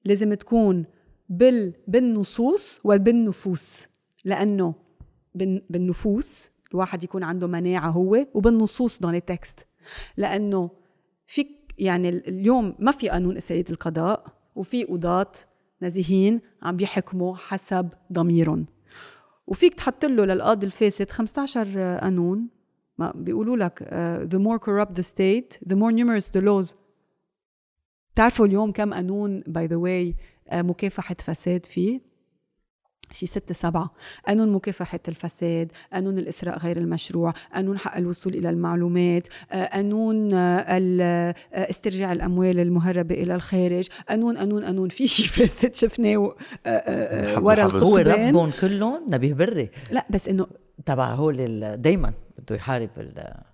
لازم تكون بال بالنصوص وبالنفوس لأنه بالنفوس الواحد يكون عنده مناعة هو وبالنصوص دون تكست لأنه فيك يعني اليوم ما في قانون اساسيه القضاء وفي قضاة نزيهين عم بيحكموا حسب ضميرهم. وفيك تحط له للقاضي الفاسد 15 قانون ما بيقولوا لك uh, the more corrupt the state the more numerous the laws. بتعرفوا اليوم كم قانون by the way مكافحة فساد فيه. شي ستة سبعة. قانون مكافحة الفساد قانون الإثراء غير المشروع قانون حق الوصول إلى المعلومات آه، قانون آه، استرجاع الأموال المهربة إلى الخارج قانون قانون قانون. في شي فاسد شفناه ورا القضبان هو ربهم كلهم نبيه بري. لا بس إنه تبع هو دايما بده يحارب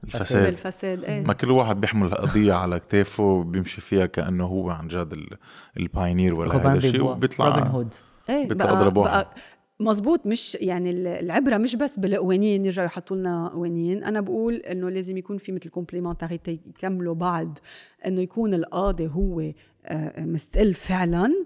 الفساد. الفساد إيه. ما كل واحد بيحمل قضية على كتافه بيمشي فيها كأنه هو عن جد ال pioneer ولا هذا الشيء وبيطلع روبن هود. إيه بيطلع بقى, مزبوط مش يعني العبرة مش بس بالقوانين يرجعوا يحطوا لنا قوانين أنا بقول إنه لازم يكون في مثل complémentarité يكملوا بعض. إنه يكون القاضي هو آه، مستقل فعلا.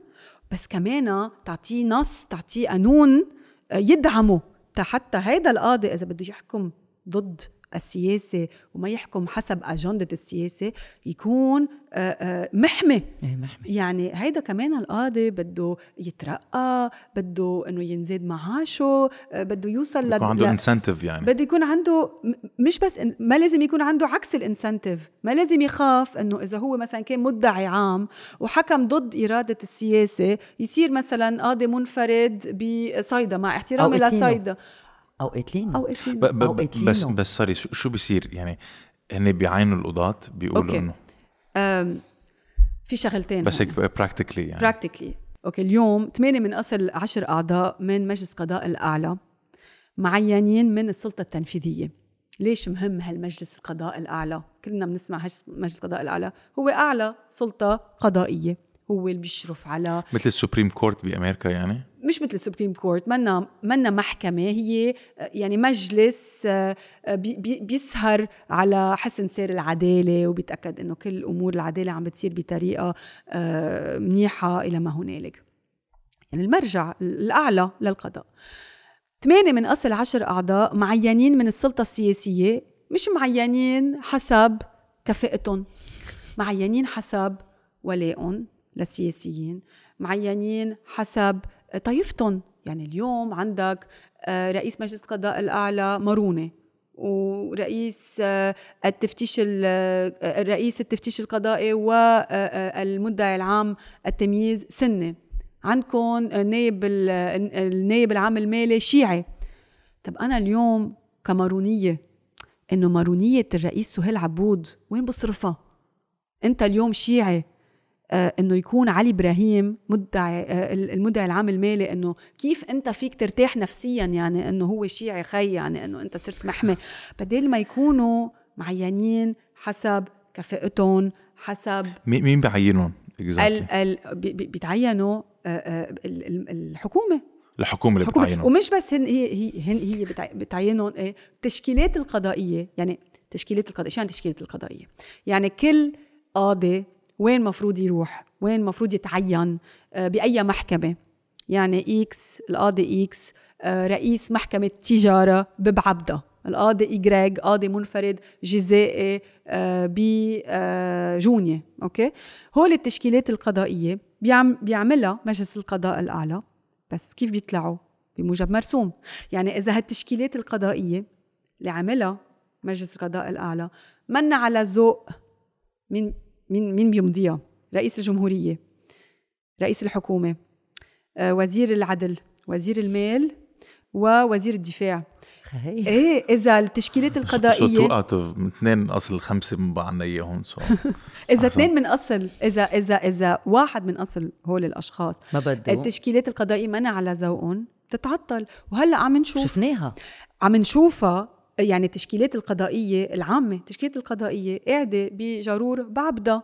بس كمان تعطيه نص تعطيه قانون آه، يدعمه. حتى هيدا القاضي إذا بده يحكم ضد السياسة وما يحكم حسب أجندة السياسة يكون آه، آه، محمي. إيه محمي. يعني هيدا كمان القاضي بده يترقى بده إنه ينزاد معاشه آه، بده يوصل يكون عنده ل... incentive يعني. بده يكون عنده مش بس ما لازم يكون عنده عكس ال incentive ما لازم يخاف إنه إذا هو مثلا كان مدعي عام وحكم ضد إرادة السياسة يصير مثلا قاضي منفرد بصيدا مع احترامي. لصيدا. أو قاتلين أو ب أو. بس بس sorry شو شو بيصير؟ يعني هن بيعينوا القضاة بيقولوا. إنه في شغلتين بس. هيك practically يعني. practically okay اليوم ثمانية من أصل عشر أعضاء من مجلس قضاء الأعلى معينين من السلطة التنفيذية. ليش مهم هالمجلس القضاء الأعلى؟ كلنا بنسمع هش- مجلس القضاء الأعلى. هو أعلى سلطة قضائية. هو اللي بيشرف على مثل ال supreme court بأمريكا يعني؟ مش مثل ال supreme court منا منا محكمة هي يعني مجلس آه، آه، بي- بي- بيسهر على حسن سير العدالة وبيتأكد إنه كل أمور العدالة عم بتصير بطريقة آه، منيحة إلى ما هنالك. يعني المرجع الأعلى للقضاء. ثمانية من أصل عشر أعضاء معينين من السلطة السياسية مش معينين حسب كفاءتهم. معينين حسب ولائهم للسياسيين معينين حسب طائفتهم يعني اليوم عندك آه، رئيس مجلس القضاء الأعلى مارونة ورئيس آه، التفتيش ال- آه، رئيس التفتيش القضائي والمدعي العام التمييز سنة عندكم نائب ال- النائب العام المالي شيعي. طب أنا اليوم كمارونية إنه مارونية الرئيس سهيل عبود وين بصرفها؟ أنت اليوم شيعي. إنه يكون علي إبراهيم مدعي آه، المدعي العام المالي إنه كيف أنت فيك ترتاح نفسيا يعني إنه هو شيعي خي يعني إنه أنت صرت محمي. بدل ما يكونوا معينين حسب كفاءتهم حسب مين ال exactly. بيتعينوا آه، آه، ال- ال- الحكومة. الحكومة اللي بتعينهم. ومش بس هن هي هي هن هي بتع- بتعينهم إيه التشكيلات القضائية يعني تشكيلات القضائيه شو يعني تشكيلات القضائية؟ يعني كل قاضي وين مفروض يروح؟ وين مفروض يتعين؟ آه، بأي محكمة؟ يعني X القاضي X آه، رئيس محكمة تجارة ببعبده القاضي Y قاضي منفرد جزائي آه، بجونيا okay؟ هول التشكيلات القضائية بيعم بيعملها مجلس القضاء الأعلى. بس كيف بيطلعوا؟ بموجب مرسوم. يعني إذا هالتشكيلات القضائية اللي عملها مجلس القضاء الأعلى منا على ذوق مين مين مين بيمضيها؟ رئيس الجمهورية رئيس الحكومة آه، وزير العدل وزير المال ووزير الدفاع. خي. إيه إذا التشكيلات القضائيه out of اثنين أصل خمسة ما عنا إياهم so إذا. اثنين من أصل إذا إذا إذا واحد من أصل هول الأشخاص. ما بده التشكيلات القضائية منا على ذوقهم بتتعطل. وهلأ عم نشوف شفناها. عم نشوفها يعني التشكيلات القضائية العامة التشكيلات القضائية قاعدة بجرور بعبده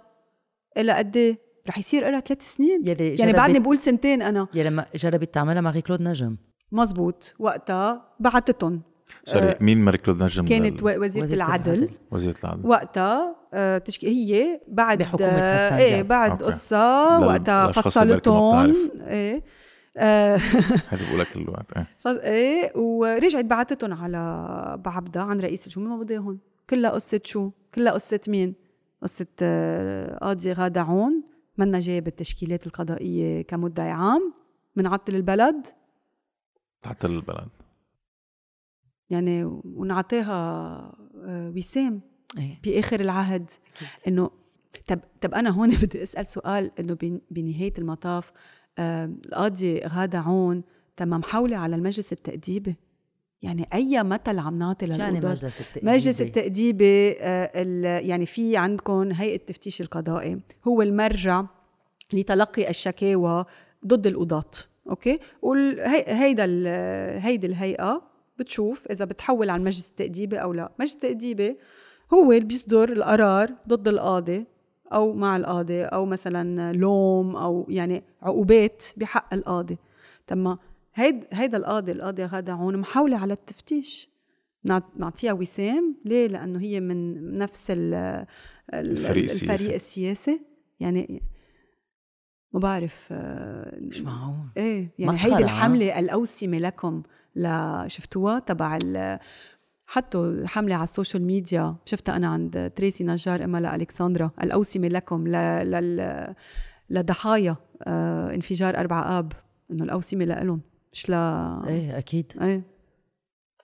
إلى قد إيه؟ رح يصير لها ثلاث سنين. يلي يعني بعدني بقول سنتين أنا. يا لما جربت تعملها مع كلود نجم. مزبوط. وقتها بعتتهم. sorry مين ماري كلود نجم؟ كانت لل- و- وزيرة العدل. وزيرة العدل. وقتها آه، تشكي هي بعد بحكومة آه، حسن إيه جاب. بعد okay. قصة وقتها ما فصلتهم. إيه. آه، هذا بقولها كل الوقت إيه فص- إيه ورجعت بعتتهم على بعبدة عن رئيس الجمهورية ما بديهم كلها قصة شو؟ كلها قصة مين؟ قصة آه، قاضي غادة عون منا جايب التشكيلات القضائية كمدعي عام منعطل البلد. تعطل البلد. يعني ونعطيها آه، وسام إيه. بآخر العهد. إنه طب طب أنا هون بدي أسأل سؤال إنه بن- بنهاية المطاف آه، القاضي غادة عون تم محاولة على المجلس التأديبي. يعني أي مثل عم نعطي يعني للقضاة؟ مجلس التأديب مجلس التأديبي آه، يعني في عندكم هيئة التفتيش القضائي هو المرجع لتلقي الشكاوى ضد القضاة أوكي؟ وهيدا هيدي الهيئة بتشوف إذا بتحول على المجلس التأديبي أو لا. المجلس التأديبي هو اللي بيصدر القرار ضد القاضي. أو مع القاضي أو مثلا لوم أو يعني عقوبات بحق القاضي. تما هيد هيدا القاضي القاضي غادة عون محاولة على التفتيش. نعط- نعطيها وسام. ليه؟ لأنه هي من نفس ال ال- الفريق السياسي. الفريق السياسي. يعني ما بعرف آه، مش معقول. إيه يعني هيدي؟ الحملة الأوسمة لكم لا شفتوها تبع حطوا حملة على ال social media. شفتها أنا عند تريسي نجار إما لألكسندرا الأوسمة لكم ل... لل... لضحايا آه انفجار أربعة آب. إنه الأوسمة لإلهم. مش ل إيه أكيد. إيه.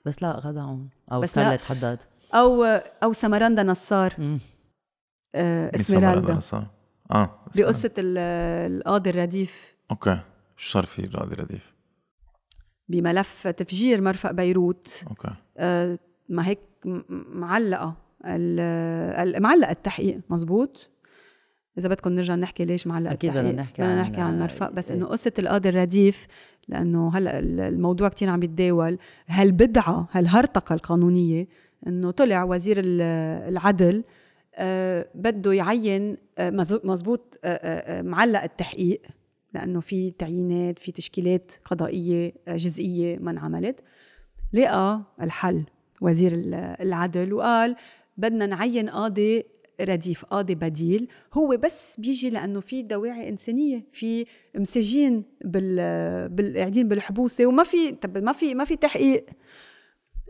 بس لا غدعهم أو بس لا. حداد. أو أو سمراندا نصار. آه سمر هذا اسمرالدا نصار؟ آه بقصة ال- القاضي الرديف. okay. شو صار في القاضي رديف؟ بملف تفجير مرفأ بيروت. okay. آه، ما هيك معلقة معلقة التحقيق مزبوط إذا بدكم نرجع نحكي ليش معلقة أكيد بدنا نحكي بدنا عن- نحكي عن مرفأ. بس إيه. إنه قصة القاضي الرديف لأنه هلأ ال- الموضوع كتير عم يتداول. هالبدعه هالهرطقه القانونية؟ إنه طلع وزير ال- العدل آه، بده يعين آه، مزبوط آه، معلق التحقيق لأنه في تعيينات في تشكيلات قضائية جزئية ما انعملت. لقى الحل. وزير ال- العدل وقال بدنا نعين قاضي رديف قاضي بديل. هو بس بيجي لأنه في دواعي إنسانية في مسجين بال بالقاعدين بالحبوسة وما في طب ما في ما في تحقيق.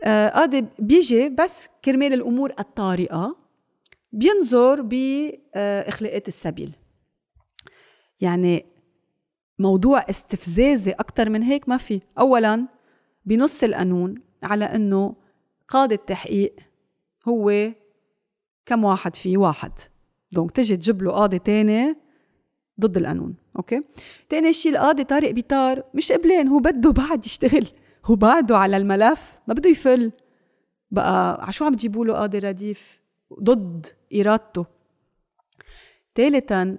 آه، قاضي بيجي بس كرمال الأمور الطارئة بينظر بإخلاءات السبيل. يعني موضوع استفزازي أكثر من هيك ما في. اولا بنص القانون على إنه قاضي التحقيق هو كم واحد فيه واحد. donc تجي تجيب له قاضي تاني ضد القانون okay؟ تاني شيء القاضي طارق بيطار مش قبلان هو بده بعد يشتغل هو بعده على الملف ما بده يفل. بقى عشو عم تجيبوا له قاضي رديف؟ ضد إرادته. ثالثا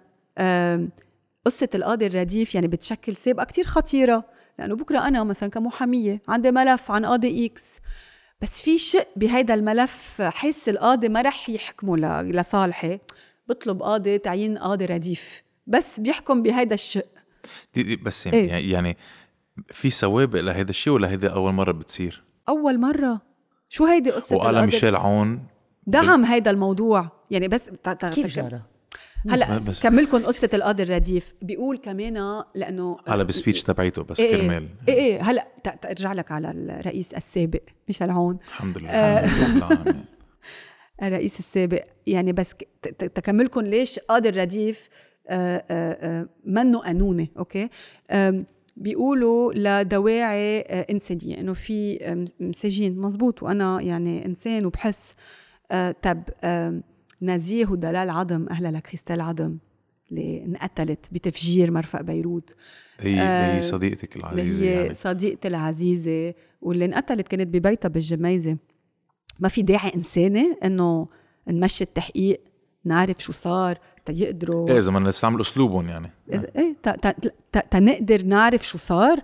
قصة القاضي الرديف يعني بتشكل سابقة كتير خطيرة لأنه بكرة أنا مثلا كمحامية عندي ملف عن قاضي إكس. بس في شق بهيدا الملف حس القاضي ما رح يحكمه ل- لصالحي بطلب قاضي تعيين قاضي رديف. بس بيحكم بهيدا الشق دي دي بس يعني, إيه. يعني في سوابق لهيدا الشيء ولا هيدا أول مرة بتصير؟ أول مرة. شو هيدي قصة وقال ميشيل عون؟ دعم هيدا الموضوع. يعني بس كيف جرى؟ هلا بس- كملكم قصة القاضي الرديف. بيقول كمان لأنه هلا بالسبيتش تبعيته بس إيه كرمال. إيه إيه. هلا ارجع لك على الرئيس السابق ميشيل عون الحمد لله آه. الرئيس السابق. يعني بس تكملكم ليش قاضي الرديف آه، آه، آه، منه قانوني أوكي؟ بيقولوا لدواعي إنسانية. إنه في مساجين. مزبوط. وأنا يعني إنسان وبحس طب نزيه ودلال عظم أهلا لكريستال عظم اللي انقتلت بتفجير مرفأ بيروت. هي آه، هي صديقتك اللي العزيزة هي يعني. صديقتي العزيزة واللي انقتلت كانت ببيتها بالجميزة. ما في داعي إنساني إنه نمشي التحقيق نعرف شو صار تيقدروا إيه إذا بدنا نستعمل أسلوبهم يعني. إيه تنقدر نعرف شو صار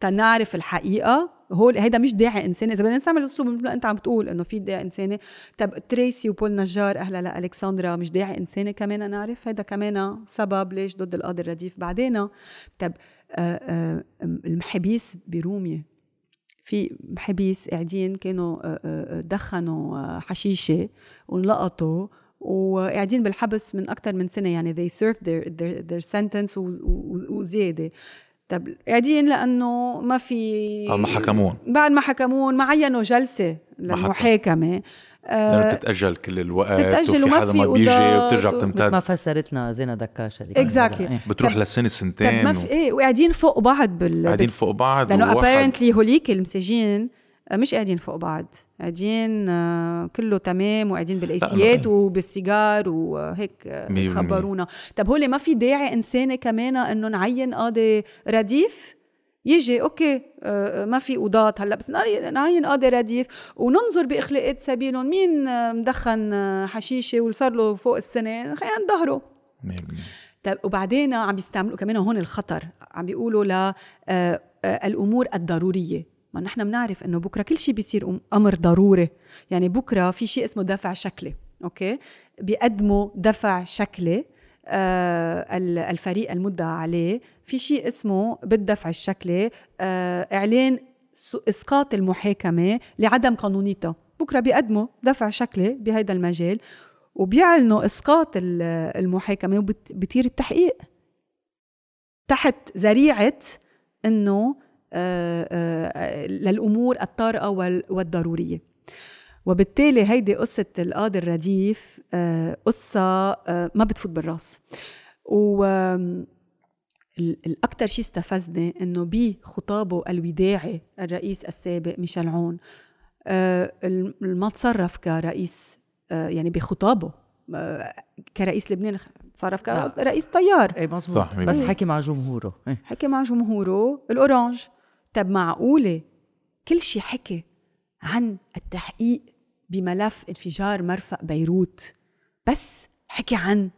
تنعرف الحقيقة. هو هيدا مش داعي إنساني. إذا بدنا نستعمل أسلوب مثل أنت عم تقول إنه في داعي إنساني طب تريسي وبول نجار أهلا لالكسندرا مش داعي إنساني كمان نعرف هيدا كمان سبب ليش ضد القاضي الرديف. بعدين طب آه، آه، المحابيس برومية في محابيس قاعدين كانوا آه، دخنوا حشيشة ولقطوا وقاعدين بالحبس من أكثر من سنة. يعني they served their, their, their sentence و- و- وزيادة. طب قاعدين لأنه ما في ما حكمون بعد ما حكمون ما عينوا. للمحاكمة لأنه آه، بتتأجل كل الوقت بتتأجل وفي وما حدا في ما بيجي وبترجع مثل ما بتمتد فسرت لنا زينة دكاش هذيك Exactly. إيه. بتروح طب- لسنة طب سنتين ما في إيه وقاعدين فوق بعض بال قاعدين فوق بعض لأنه apparently هوليك المساجين مش قاعدين فوق بعض. قاعدين آه، كله تمام وقاعدين بال AC يات. وبالسيجار وهيك آه،. خبرونا طب هول ما في داعي إنساني كمان إنه نعين قاضي رديف؟ يجي okay آه، ما في قضاة هلأ بس نعي- نعين قاضي رديف وننظر بإخلاءات سبيلهم. مين مدخن حشيشة وصار له فوق السنة؟ خلينا نظهره. طيب وبعدين عم بيستعملوا كمان هون الخطر. عم بيقولوا ل الأمور الضرورية. ما نحن بنعرف إنه بكرة كل شيء بيصير أمر ضروري. يعني بكرة في شيء اسمه دفع شكلي أوكي؟ بيقدموا دفع شكلي آه ال- الفريق المدعى عليه. في شيء اسمه بالدفع الشكلي آه إعلان إسقاط المحاكمة لعدم قانونيتها. بكرة بيقدموا دفع شكلي بهذا المجال وبيعلنوا إسقاط ال- المحاكمة وبيطير التحقيق تحت ذريعة إنه آه، آه، للأمور الطارئة وال- والضرورية. وبالتالي هيدي قصة القاضي الرديف آه، قصة آه، ما بتفوت بالراس. و آم، ال- الأكتر شيء استفزني إنه بخطابه الوداعي الرئيس السابق ميشيل عون آه، ما تصرف كرئيس آه، يعني بخطابه آه، كرئيس لبنان تصرف. كرئيس طيار. إيه مزبوط صح، بس حكي مع جمهوره. إيه. حكي مع جمهوره الأورانج. طب معقولة؟ كل شيء حكي عن التحقيق بملف انفجار مرفأ بيروت. بس حكي عن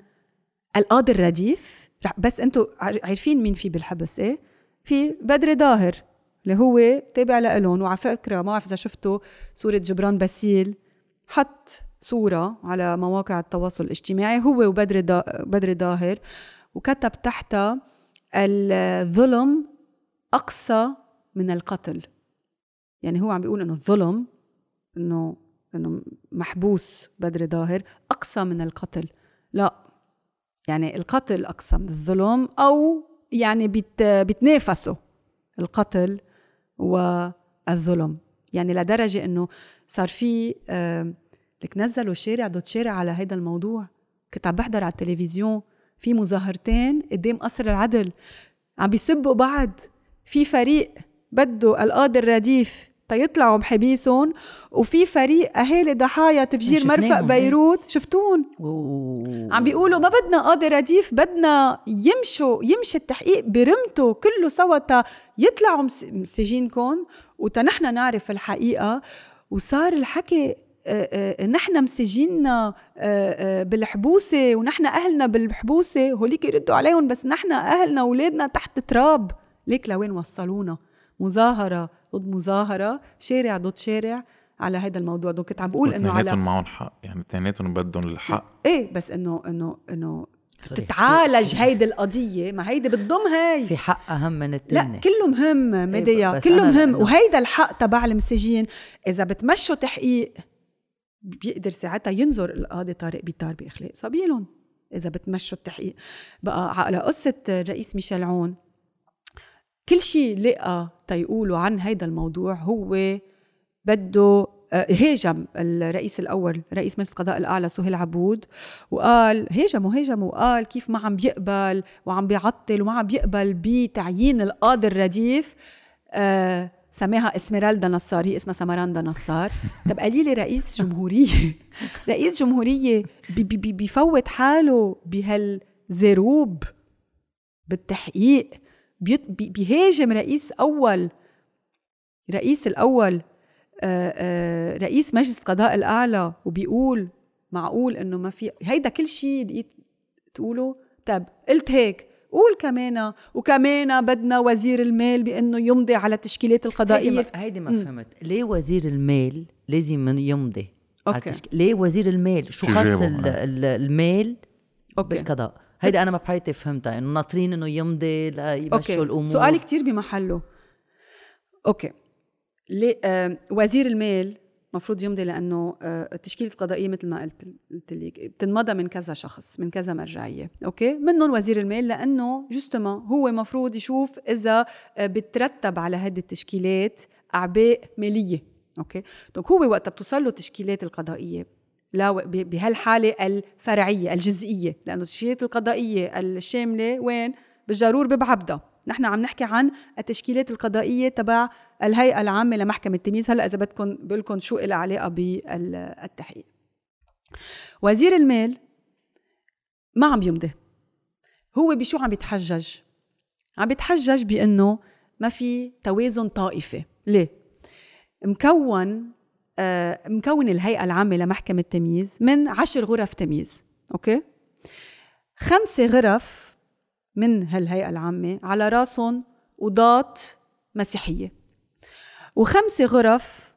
القاضي الرديف. بس عار- عارفين مين في بالحبس إيه؟ في بدر ظاهر اللي هو تابع لإلهم. وعلى فكرة ما بعرف إذا شفتوا صورة جبران باسيل. حط صورة على مواقع التواصل الاجتماعي هو وبدر دا بدر ظاهر وكتب تحتها الظلم أقصى من القتل. يعني هو عم بيقول إنه الظلم إنه إنه محبوس بدر ظاهر أقصى من القتل. لا يعني القتل أقصى من الظلم أو يعني بيت بيتنافسوا القتل والظلم. يعني لدرجة إنه صار في لك نزلوا شارع ضد شارع على هذا الموضوع. كنت عم بحضر على التلفزيون. في مظاهرتين قدام قصر العدل. عم بيسبوا بعض. في فريق بده القاضي الرديف تيطلعوا بحبيسهم وفي فريق أهالي ضحايا تفجير إيه. بيروت شفتون و- عم بيقولوا ما بدنا قاضي رديف بدنا يمشوا يمشي التحقيق برمته كله سوا يطلعوا مس- مسجينكم وتنحنا نعرف الحقيقة. وصار الحكي نحن مسجيننا بالحبوسة ونحن أهلنا بالحبوسة هوليك يردوا عليهم بس نحن أهلنا وولادنا تحت تراب. ليك لوين وصلونا؟ مظاهرة ضد مظاهرة شارع ضد شارع على هذا الموضوع. دونك كنت عم بقول إنه على اثنيناتهم معهم حق. يعني اثنيناتهم بدهم الحق. إيه بس إنه إنه إنه. تتعالج هيدي القضية. ما هيدي بتضم هي في حق أهم من التاني. لا كله مهم ميديا. بس كله مهم لأنه- وهيدا الحق تبع المساجين إذا بتمشوا تحقيق بيقدر ساعتها ينظر القاضي طارق بيطار بإخلاق سبيلهم إذا بتمشوا التحقيق. بقى على قصة الرئيس ميشيل عون كل شيء لقى تيقولوا عن هيدا الموضوع هو بده آه، هاجم الرئيس الأول رئيس مجلس القضاء الأعلى سهيل عبود وقال هاجم وهاجم وقال كيف ما عم بيقبل وعم بيعطل وما عم بيقبل بتعيين القاضي الرديف آه سماها اسمرالدا نصار هي اسمها سمراندا نصار. طب قليلي رئيس جمهورية. رئيس جمهورية بي بي بي بيفوت حاله بهالزروب بالتحقيق. بيهاجم رئيس أول رئيس الأول آه، آه، رئيس مجلس القضاء الأعلى وبيقول معقول إنه ما في هيدا كل شيء دقيت تقوله؟ طب قلت هيك. قول كمان وكمان بدنا وزير المال بإنه يمضي على التشكيلات هيدي القضائيه ما, هيدي ما فهمت. ليه وزير المال لازم يمضي على okay. التشك- ليه وزير المال؟ شو شو خص جابوا؟ ال- ال- المال okay. بالقضاء؟ هيدي أنا ما بحياتي فهمتها إنه ناطرين إنه يمضي ليمشوا okay. الأمور. سؤالي كتير بمحله. okay. ليه آه وزير المال مفروض يمضي لأنه آه التشكيلة القضائية مثل ما قلت قلت لك بتنمضى من كذا شخص من كذا مرجعية. okay؟ منهم وزير المال لأنه justement هو مفروض يشوف إذا آه بترتب على هذه التشكيلات أعباء مالية. okay؟ donc هو وقت بتوصل له التشكيلات القضائية. لا ب- بهالحالة الفرعية الجزئية لأنه التشكيلات القضائية الشاملة وين؟ بالجرور ببعبدا نحن عم نحكي عن التشكيلات القضائية تبع الهيئة العامة لمحكمة التمييز. هلأ إذا بدكم بقول شو لها علاقة بالتحقيق. وزير المال ما عم يمضي. هو بشو عم يتحجج؟ عم يتحجج بأنه ما في توازن طائفي. ليه؟ مكون مكون الهيئة العامة لمحكمة التمييز من عشر غرف تمييز أوكي؟ خمسة غرف من هالهيئة العامة على راسهم قضاة مسيحية وخمسة غرف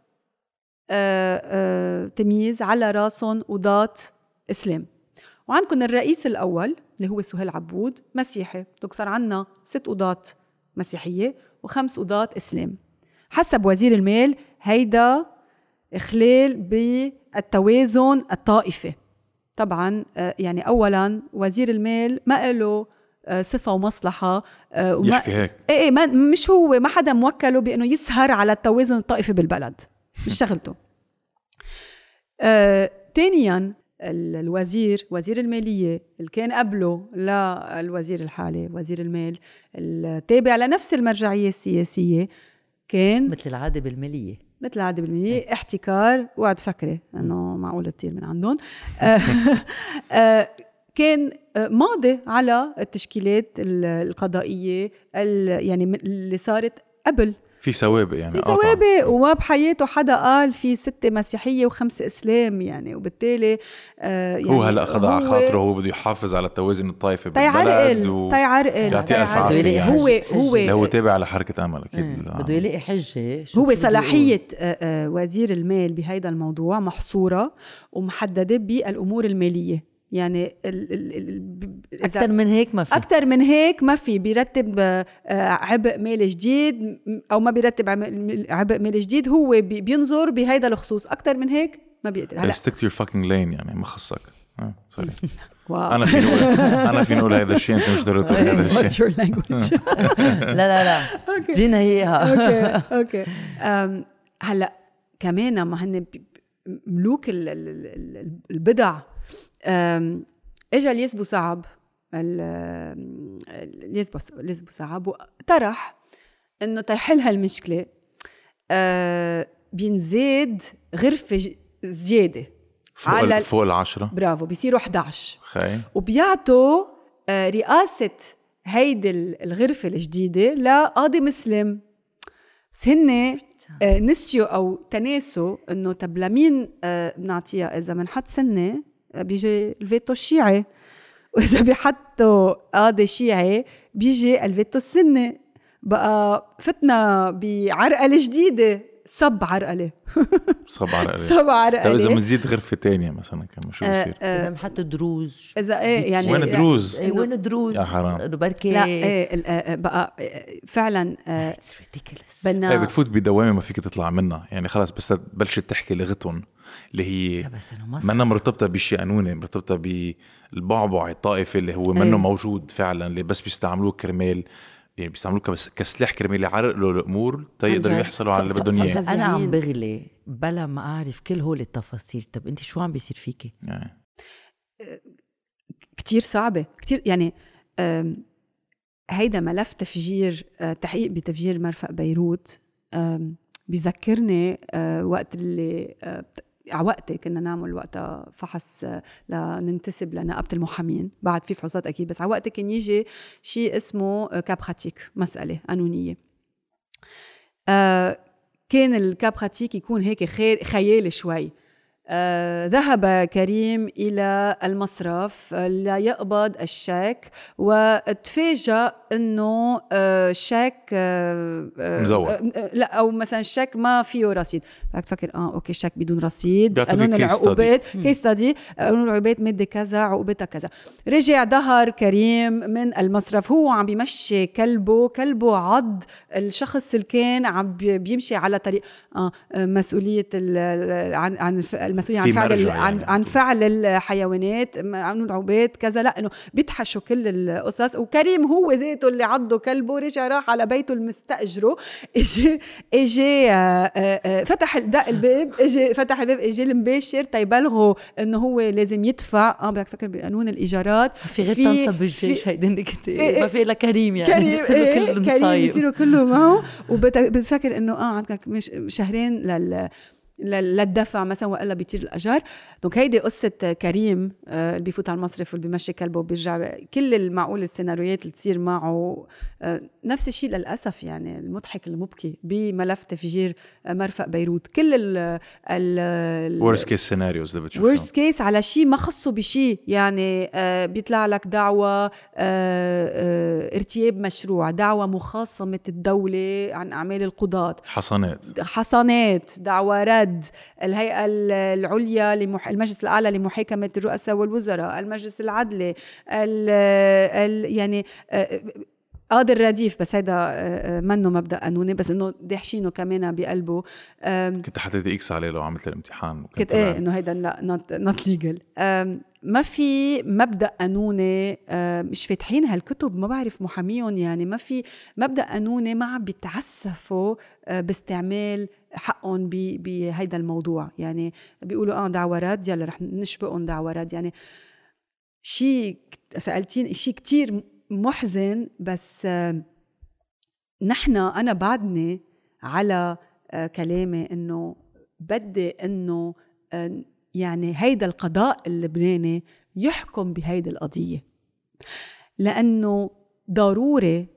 آه، آه، تمييز على راسهم قضاة إسلام. وعندكم الرئيس الأول اللي هو سهيل عبود مسيحي صار عنا ست قضاة مسيحية وخمس قضاة إسلام. حسب وزير المال هيدا إخلال بالتوازن الطائفي. طبعا آه، يعني أولا وزير المال ما له آه، صفة ومصلحة آه، وما يحكي هيك. إيه إيه ما مش هو ما حدا موكله بأنه يسهر على التوازن الطائفي بالبلد. مش شغلته. آه، ثانيا ال- الوزير وزير المالية اللي كان قبله للوزير الحالي وزير المال التابع لنفس المرجعية السياسية كان مثل العادة بالمالية. مثل العادة بالمية احتكار وقعد فكرة انه معقول تطير من عندهم. آه، آه، كان آه، ماضي على التشكيلات ال- القضائية ال- يعني اللي صارت قبل في سوابق يعني. في آه. سوابق وما بحياته حدا قال في ستة مسيحية وخمسة إسلام يعني. وبالتالي آه يعني هو هلأ اخذ على هو خاطره هو بده يحافظ على التوازن الطائفي بالبلد تيعرقل و... تيعرقل يعطيه ألف. عافية هو يعني. هو اللي هو تابع لحركة أمل أكيد. إيه، بده يلاقي حجة شو هو صلاحية آه، آه، وزير المال بهيدا الموضوع محصورة ومحددة بالأمور المالية. يعني ال ال ال أكثر من هيك ما في. أكتر من هيك ما في. بيرتب آه، آه، عبء مالي جديد أو ما بيرتب عبء مالي جديد هو بي- بينظر بهيدا الخصوص. أكتر من هيك ما بيقدر. هلا. stick to your fucking lane يعني ما خصك. آه، sorry wow. أنا في نقول أنا في نقول هذا الشيء أنت مش ضروري تقول هذا الشيء. لا لا لا. جينا اياها أوكي أوكي هلا كمان ما هن ملوك ال- ال- ال- ال- البدع اجى الياس بوصعب ال- الياس بوس- الياس بوصعب وطرح إنه تيحل هالمشكله أه، بينزاد غرفة زيادة فوق على فوق العشرة؟ برافو بيصيروا 11 خي وبيعطوا آه، رئاسة هيدي ال- الغرفة الجديدة لقاضي مسلم. بس هن آه، نسيوا أو تناسوا إنه طب لمين بنعطيها إذا بنحط سنة؟ آه، بيجي الفيتو الشيعي. وإذا بيحطوا قاضي شيعي بيجي الفيتو السني. بقى فتنا بعرقلة جديدة. صب عرقلة. صب على صب طيب عرقلة إذا بنزيد غرفة تانية مثلا كم شو آه، بصير؟ إذا بنحط دروز. إذا إيه يعني وين دروز؟ اي وين دروز؟ يا حرام. إنه بركي لا إيه ال- آه، بقى آه، فعلا آه، it's ridiculous هي بدنا بتفوت بدوامة ما فيك تطلع منها. يعني خلص بس تبلشت تحكي لغتهم اللي هي بس انه ما منا مرتبطة بشيء قانوني مرتبطة بالبعبع الطائفي اللي هو منه إيه. موجود فعلا اللي بس بيستعملوه كرمال. يعني بيستعملوه كسلاح كرمال يعرقلوا الأمور تيقدروا. يحصلوا على اللي بدهم اياه أنا عم. بغلي. بلا ما أعرف كل هول التفاصيل. طب أنت شو عم بيصير فيكي؟ يعني كتير صعبة. كتير يعني هيدا ملف تفجير آه، تحقيق بتفجير مرفأ بيروت. آم، بيذكرني آه، وقت اللي آه، على وقتي كنا نعمل وقتها فحص لننتسب لنقابة المحامين. بعد في فحوصات أكيد بس على وقتها كان يجي شيء اسمه كابخاتيك مسألة قانونية آه، كان ال cas pratique يكون هيك خير خيالي شوي. آه، ذهب كريم إلى المصرف ليقبض الشيك وتفاجأ أنه آه، شيك آه، آه، مزور. لا أو مثلا الشيك ما فيه رصيد. بدك تفكر آه okay شيك بدون رصيد. قانون. العقوبات case study قانون العقوبات ماده كذا عقوبتها كذا. رجع ظهر كريم من المصرف. هو عم بيمشي كلبه كلبه عض الشخص اللي كان عم بي- بيمشي على طريق آه آه، مسؤولية ال- ال- عن عن المسؤولية عن فعل مرجع عن يعني. عن فعل الحيوانات قانون العقوبات كذا. لا إنه بيدحشوا كل القصص. وكريم هو ذاته اللي عضه كلبه رجع راح على بيته المستأجره. اجى اجى آه، آه، آه، فتح دق الباب اجى فتح الباب اجى المباشر تيبلغوا إنه هو لازم يدفع. آه بدك تفكر بقانون الإيجارات. في غير تنصب بالجيش هيدي النكتة إيه ما في إلا كريم يعني كريم بيصيروا إيه كل كريم المصايب بيصيروا كله معه. وبتفكر إنه آه عندك مش شهرين لل- للدفع مثلا وإلا بيطير الأجار. donc هيدي قصة كريم آه، اللي بيفوت على المصرف واللي بيمشي كلبه وبيرجع. كل المعقول السيناريوهات اللي تصير معه آه، نفس الشيء للأسف يعني المضحك المبكي بملف تفجير آه، مرفأ بيروت. كل ال ال worst case scenarios اللي بتشوفهم. worst case على شيء ما خصه بشيء. يعني بيطلع لك دعوة آه ارتياب مشروع دعوة مخاصمة الدولة عن أعمال القضاة. حصانات. حصانات دعوة رد. الهيئة ال- العليا لمح... المجلس الأعلى لمحاكمة الرؤساء والوزراء المجلس العدلي ال... ال... يعني آه، قاضي الرديف بس هيدا آه، آه، منه مبدأ قانوني بس إنه داحشينه كمان بقلبه كنت حطيت X عليه لو عملت الامتحان كنت إيه. إنه هيدا لا not not legal ما في مبدأ قانوني مش فاتحين هالكتب ما بعرف محاميهم يعني ما في مبدأ قانوني ما عم بيتعسفوا آه، باستعمال حقهم بهيدا الموضوع. يعني بيقولوا آه دعوة يلا رح نشبقهم دعوة يعني شيء سالتيني شيء كتير محزن بس آه، نحن أنا بعدني على آه، كلامي إنه بدي إنه آه، يعني هيدا القضاء اللبناني يحكم بهيدي القضية. لأنه ضروري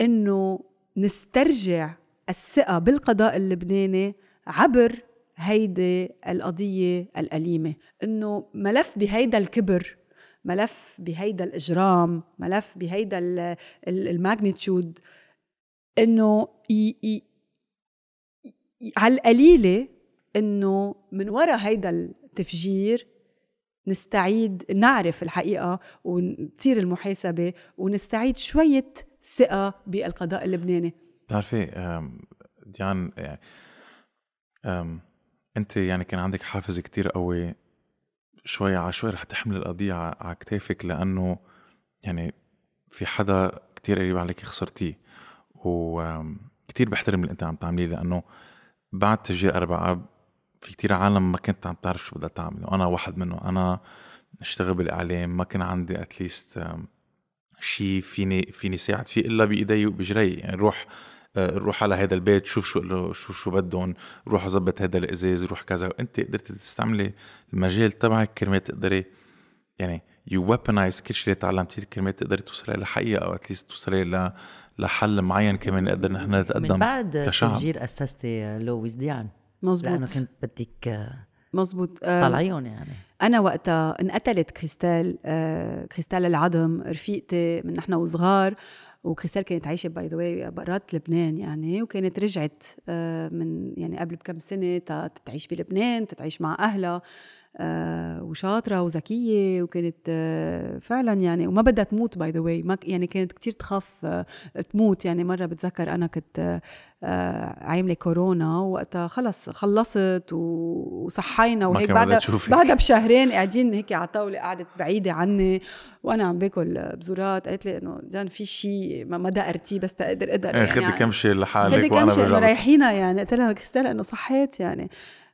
إنه نسترجع الثقة بالقضاء اللبناني عبر هيدي القضية الأليمة. إنه ملف بهيدا الكبر ملف بهيدا الإجرام ملف بهيدا الماجنتيود إنه ي... ي... على القليلة إنه من وراء هيدا التفجير نستعيد نعرف الحقيقة وتصير المحاسبة ونستعيد شوية ثقة بالقضاء اللبناني. بتعرفي ديان يعني انت يعني كان عندك حافز كتير قوي شوي على شوي رح تحمل القضية على كتافك لأنه يعني في حدا كتير قريب عليك خسرتيه وكتير بحترم اللي انت عم تعمليه لأنه بعد تفجير أربع أب في كتير عالم ما كنت عم تعرف شو بدها تعمل وأنا واحد منهم أنا اشتغل بالإعلام ما كان عندي at least شيء فيني فيني ساعد فيه إلا بإيدي وبجري. يعني روح روح على هذا البيت شوف شو شوف شو بدهم روح ظبط هذا الإزاز روح كذا. وانت قدرتي تستعملي المجال تبعك كرمال تقدري يعني you weaponize كل شيء اللي تعلمتيه كرمال تقدري توصلي لحقيقه أو at least توصلي ل- لحل معين كمان نقدر نحن نتقدم من بعد كشعب. تفجير أسستي لويس ديان مزبوط لأنه كنت بدك مزبوط آه، طلعيهم يعني. أنا وقتها انقتلت كريستال آه كريستال العظم رفيقتي من نحن وصغار. وكريستال كانت عايشة by the way برات لبنان يعني وكانت رجعت آه من يعني قبل بكم سنة تتعيش بلبنان تتعيش مع أهلها. وشاطرة وذكية وكانت آه فعلا يعني وما بدها تموت by the way يعني كانت كتير تخاف آه تموت. يعني مرة بتذكر أنا كنت آه آه عاملة كورونا وقتها خلص خلصت وصحينا وهيك بعدها. بعدها بشهرين قاعدين هيك على طاوله قعدت بعيدة عني وأنا عم باكل بزورات قالت لي إنه جان في شيء ما دقرتيه بس تقدر أقدر خدي كم شيء خدي لحالك كم وأنا شيء برجع بس- رايحينا يعني. قلت لها كريستال إنه صحيت يعني.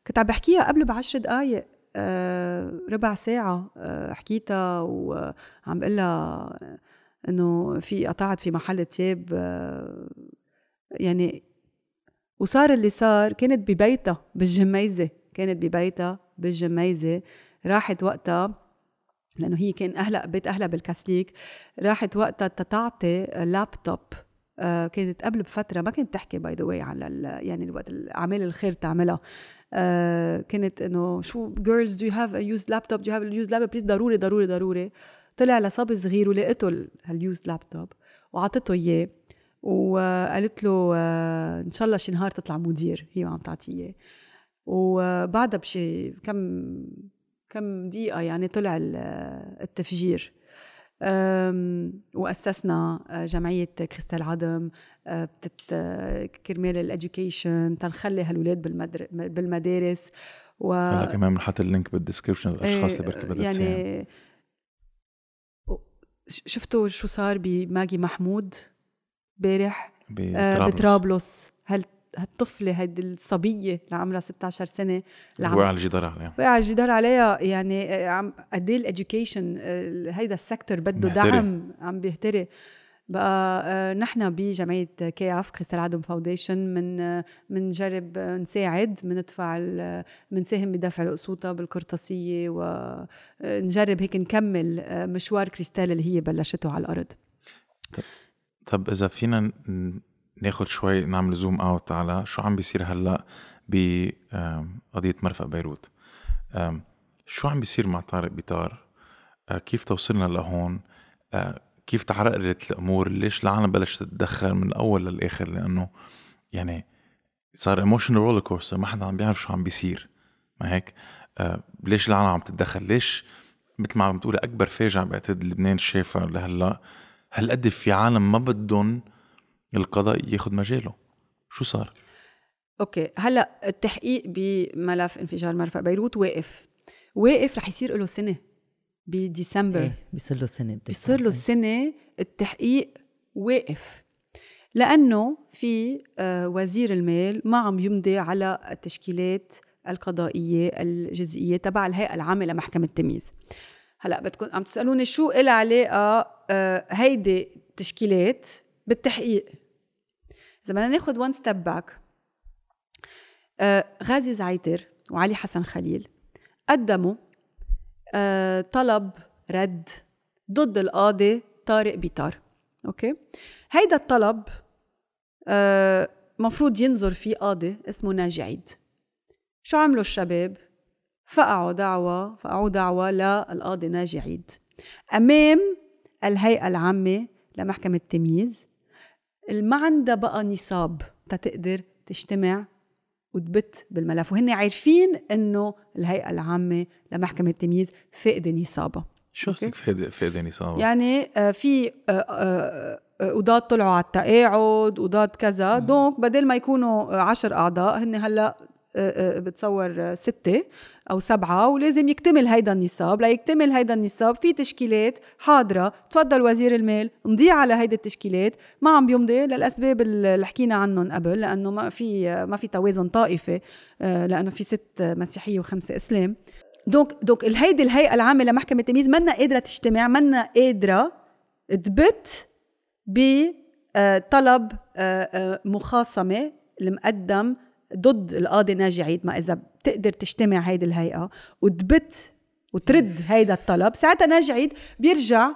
كنت عم بحكيها قبل بعشر دقائق آه ربع ساعة آه حكيتها وعم بقول لها إنه في قطعت في محل تياب آه يعني وصار اللي صار كانت ببيتها بالجميزة كانت ببيتها بالجميزة. راحت وقتها لأنه هي كان أهلها بيت أهلها بالكاسليك راحت وقتها تتعطي لابتوب آه كانت قبل بفترة ما كانت تحكي by the way على يعني الوقت اعمال الخير تعملها. آه كانت إنه شو girls do you have used laptop do you have used laptop please ضروري ضروري ضروري. طلع لصبي صغير ولقيته ال- هال used laptop وعطته إياه وقالت له آه إن شاء الله شي نهار تطلع مدير. هي عم تعطيه إياه. وبعدها بشي كم كم دقيقة يعني طلع ال- التفجير. وأسسنا آه، جمعية كريستال عدم. آه، بتت آه، كرمال ال education تنخلي هالولاد بالمدر... بالمدارس و هلا كمان بنحط ال link بال description للاشخاص اللي بركي بدها يعني شفتوا شو صار بماجي محمود امبارح آه، بطرابلس بطرابلس. هال هالطفلة هيدي الصبية اللي عمرها 16 سنة اللي وقع الجدار عليها. وقع الجدار عليها يعني آه، عم قد إيه ال education هيدا ال sector بده مهتري. دعم عم بيهتري بقى آه، نحن بجمعيه KAF كريستال عدم foundation من بنجرب نساعد بندفع بنساهم بدفع القسوطه بالقرطاسية ونجرب هيك نكمل آه، مشوار كريستال اللي هي بلشته على الأرض. طب إذا فينا ناخد شوي نعمل zoom out على شو عم بيصير هلأ بقضيه مرفأ بيروت. شو عم بيصير مع طارق بيطار كيف توصلنا لهون؟ كيف تعرقلت الأمور؟ ليش العالم بلشت تتدخل من الأول للآخر؟ لأنه يعني صار emotional roller coaster ما حدا عم بيعرف شو عم بيصير. ما هيك؟ أه، ليش العالم عم تتدخل؟ ليش مثل ما عم بتقولي أكبر فاجعة بعتقد لبنان شافها لهلأ؟ هالقد في عالم ما بدهم القضاء ياخد مجاله. شو صار؟ okay هلأ التحقيق بملف انفجار مرفأ بيروت واقف. واقف رح يصير له سنة. بديسمبر. إيه بيصير له سنة بيصير له أفهم. سنة التحقيق واقف. لأنه في آه، وزير المال ما عم يمضي على التشكيلات القضائية الجزئية تبع الهيئة العامة لمحكمة التمييز. هلا بدكم عم تسألوني شو إلها علاقة آه، هيدي تشكيلات بالتحقيق؟ إذا بدنا ناخذ one step back غازي زعيتر وعلي حسن خليل قدموا طلب رد ضد القاضي طارق بيطار. أوكي؟ هيدا الطلب آه، مفروض ينظر فيه قاضي اسمه ناجي عيد. شو عملوا الشباب؟ فقعوا دعوة فقعوا دعوة للقاضي ناجي عيد. أمام الهيئة العامة لمحكمة التمييز ما عندها بقى نصاب تتقدر تجتمع وتبت بالملف. وهن عارفين إنه الهيئة العامة لمحكمة التمييز فاقده نصابها شو قصدك فاقد فاقد نصاب؟ يعني آه، في آه، آه، قضاة طلعوا على التقاعد قضاة كذا. دونك بدل ما يكونوا عشر أعضاء هن هلأ بتصور ستة أو سبعة ولازم يكتمل هيدا النصاب. ليكتمل هيدا النصاب في تشكيلات حاضرة. تفضل وزير المال نضيع على هيدي التشكيلات. ما عم بيمضي للأسباب اللي حكينا عنهم قبل لأنه ما في ما في توازن طائفي لأنه في ست مسيحية وخمسة إسلام. donc donc هيدي الهيئة العامة لمحكمة التمييز منا قادرة تجتمع منا قادرة تبت بطلب مخاصمة المقدم ضد القاضي ناجي عيد ما إذا بتقدر تجتمع هيدي الهيئة وتبت وترد هيدا الطلب ساعتها ناجي عيد بيرجع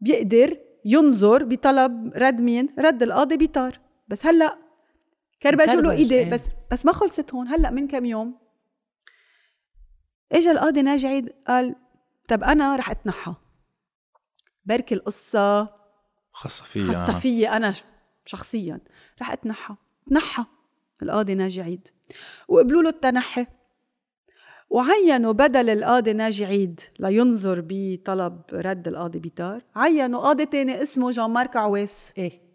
بيقدر ينظر بطلب رد مين؟ رد القاضي بيطار. بس هلأ كربجوا له إيدي بس بس ما خلصت هون. هلأ من كم يوم اجى القاضي ناجي عيد قال طب أنا رح أتنحى. بركي القصة خاصة فيي خاصة فيي أنا شخصيا. رح أتنحى. تنحى. القاضي ناجي عيد. وقبلوا له التنحي. وعينوا بدل القاضي ناجي عيد لينظر بطلب رد القاضي بيتار. عينوا قاضي تاني اسمه جان مارك عواس. إيه.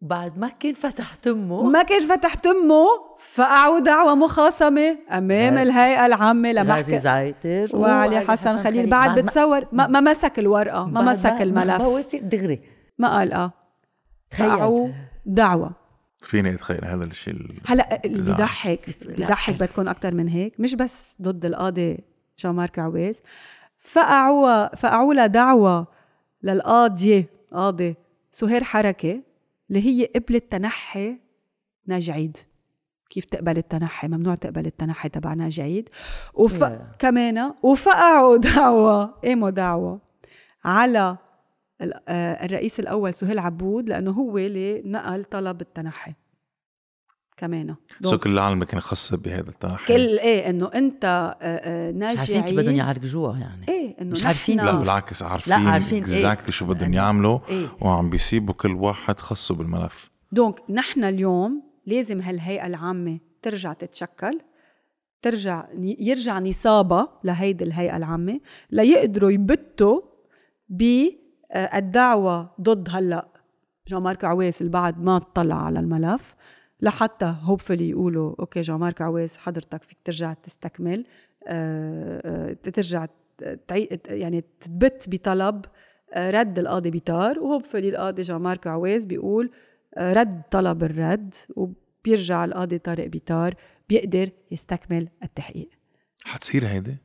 بعد ما كان فتح تمه ما كان فتح تمه فقعوا دعوة مخاصمة أمام. الهيئة العامة لمحكمة. زايتر. وعلي حسن خليل. بعد, بعد بتصور ما, ما مسك الورقة ما مسك الملف. ما دغري. ما قال آه. دعوة. فيني أتخيل هذا الشيء هلا اللي بيضحك بيضحك. بدكم أكثر من هيك مش بس ضد القاضي جان مارك عويس فقعوا فقعوا لها دعوة للقاضية قاضي سهير حركة اللي هي قبلت تنحي ناجي عيد كيف تقبل التنحي؟ ممنوع تقبل التنحي تبع ناجي عيد وف... كمان وفقعوا دعوة قاموا دعوة على الرئيس الأول سهيل عبود لأنه هو اللي نقل طلب التنحي كمان. سو كل العالم كان خاصة بهذا التنحي. كل إيه إنه أنت آه، آه، ناجي مش عارفين كيف بدهم يعالجوها يعني. إيه إنه مش عارفين لا بالعكس عارفين لا عارفين exactly إيه؟ شو بدهم يعملوا إيه؟ وعم بيسيبوا كل واحد خصه بالملف. donc نحن اليوم لازم هالهيئة العامة ترجع تتشكل ترجع يرجع نصابها لهيدي الهيئة العامة ليقدروا يبتوا ب آه، الدعوة ضد هلأ جان مارك عويس اللي بعد ما اطلع على الملف لحتى hopefully يقولوا okay جان مارك عويس حضرتك فيك ترجع تستكمل أه ترجع يعني تثبت بطلب آه، رد القاضي بيطار وهوبفلي القاضي جان مارك عويس بيقول رد طلب الرد وبيرجع القاضي طارق بيطار بيقدر يستكمل التحقيق حتصير هيدي؟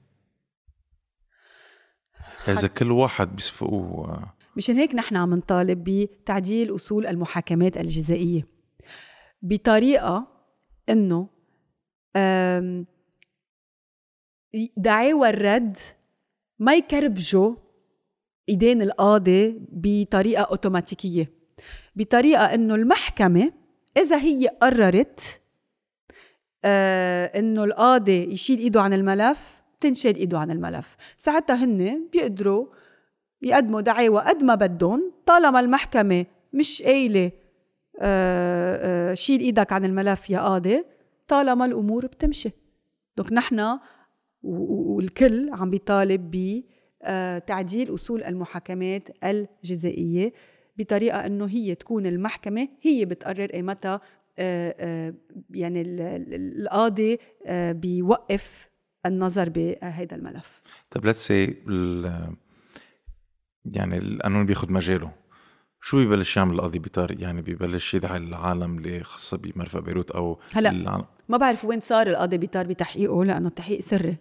إذا كل واحد بيصفقوه مشان هيك نحن عم نطالب بتعديل أصول المحاكمات الجزائية بطريقة إنه دعاوى الرد ما يكربجوا إيدين القاضي بطريقة أوتوماتيكية بطريقة إنه المحكمة إذا هي قررت آه إنه القاضي يشيل إيده عن الملف تنشال ايده عن الملف. ساعتها هن بيقدروا يقدموا دعاوى قد ما بدهم طالما المحكمة مش قايلة آه، آه، شيل إيدك عن الملف يا قاضي طالما الأمور بتمشي. donc نحن والكل عم بيطالب بتعديل آه، أصول المحاكمات الجزائية بطريقة إنه هي تكون المحكمة هي بتقرر إيمتى يعني القاضي بيوقف النظر بهذا الملف طيب let's see يعني القانون بياخذ مجاله شو ببلش يعمل القاضي بيطار يعني ببلش يدعي العالم اللي خاصة بمرفأ بيروت أو هلأ. العالم. ما بعرف وين صار القاضي بيطار بتحقيقه لأنه التحقيق سري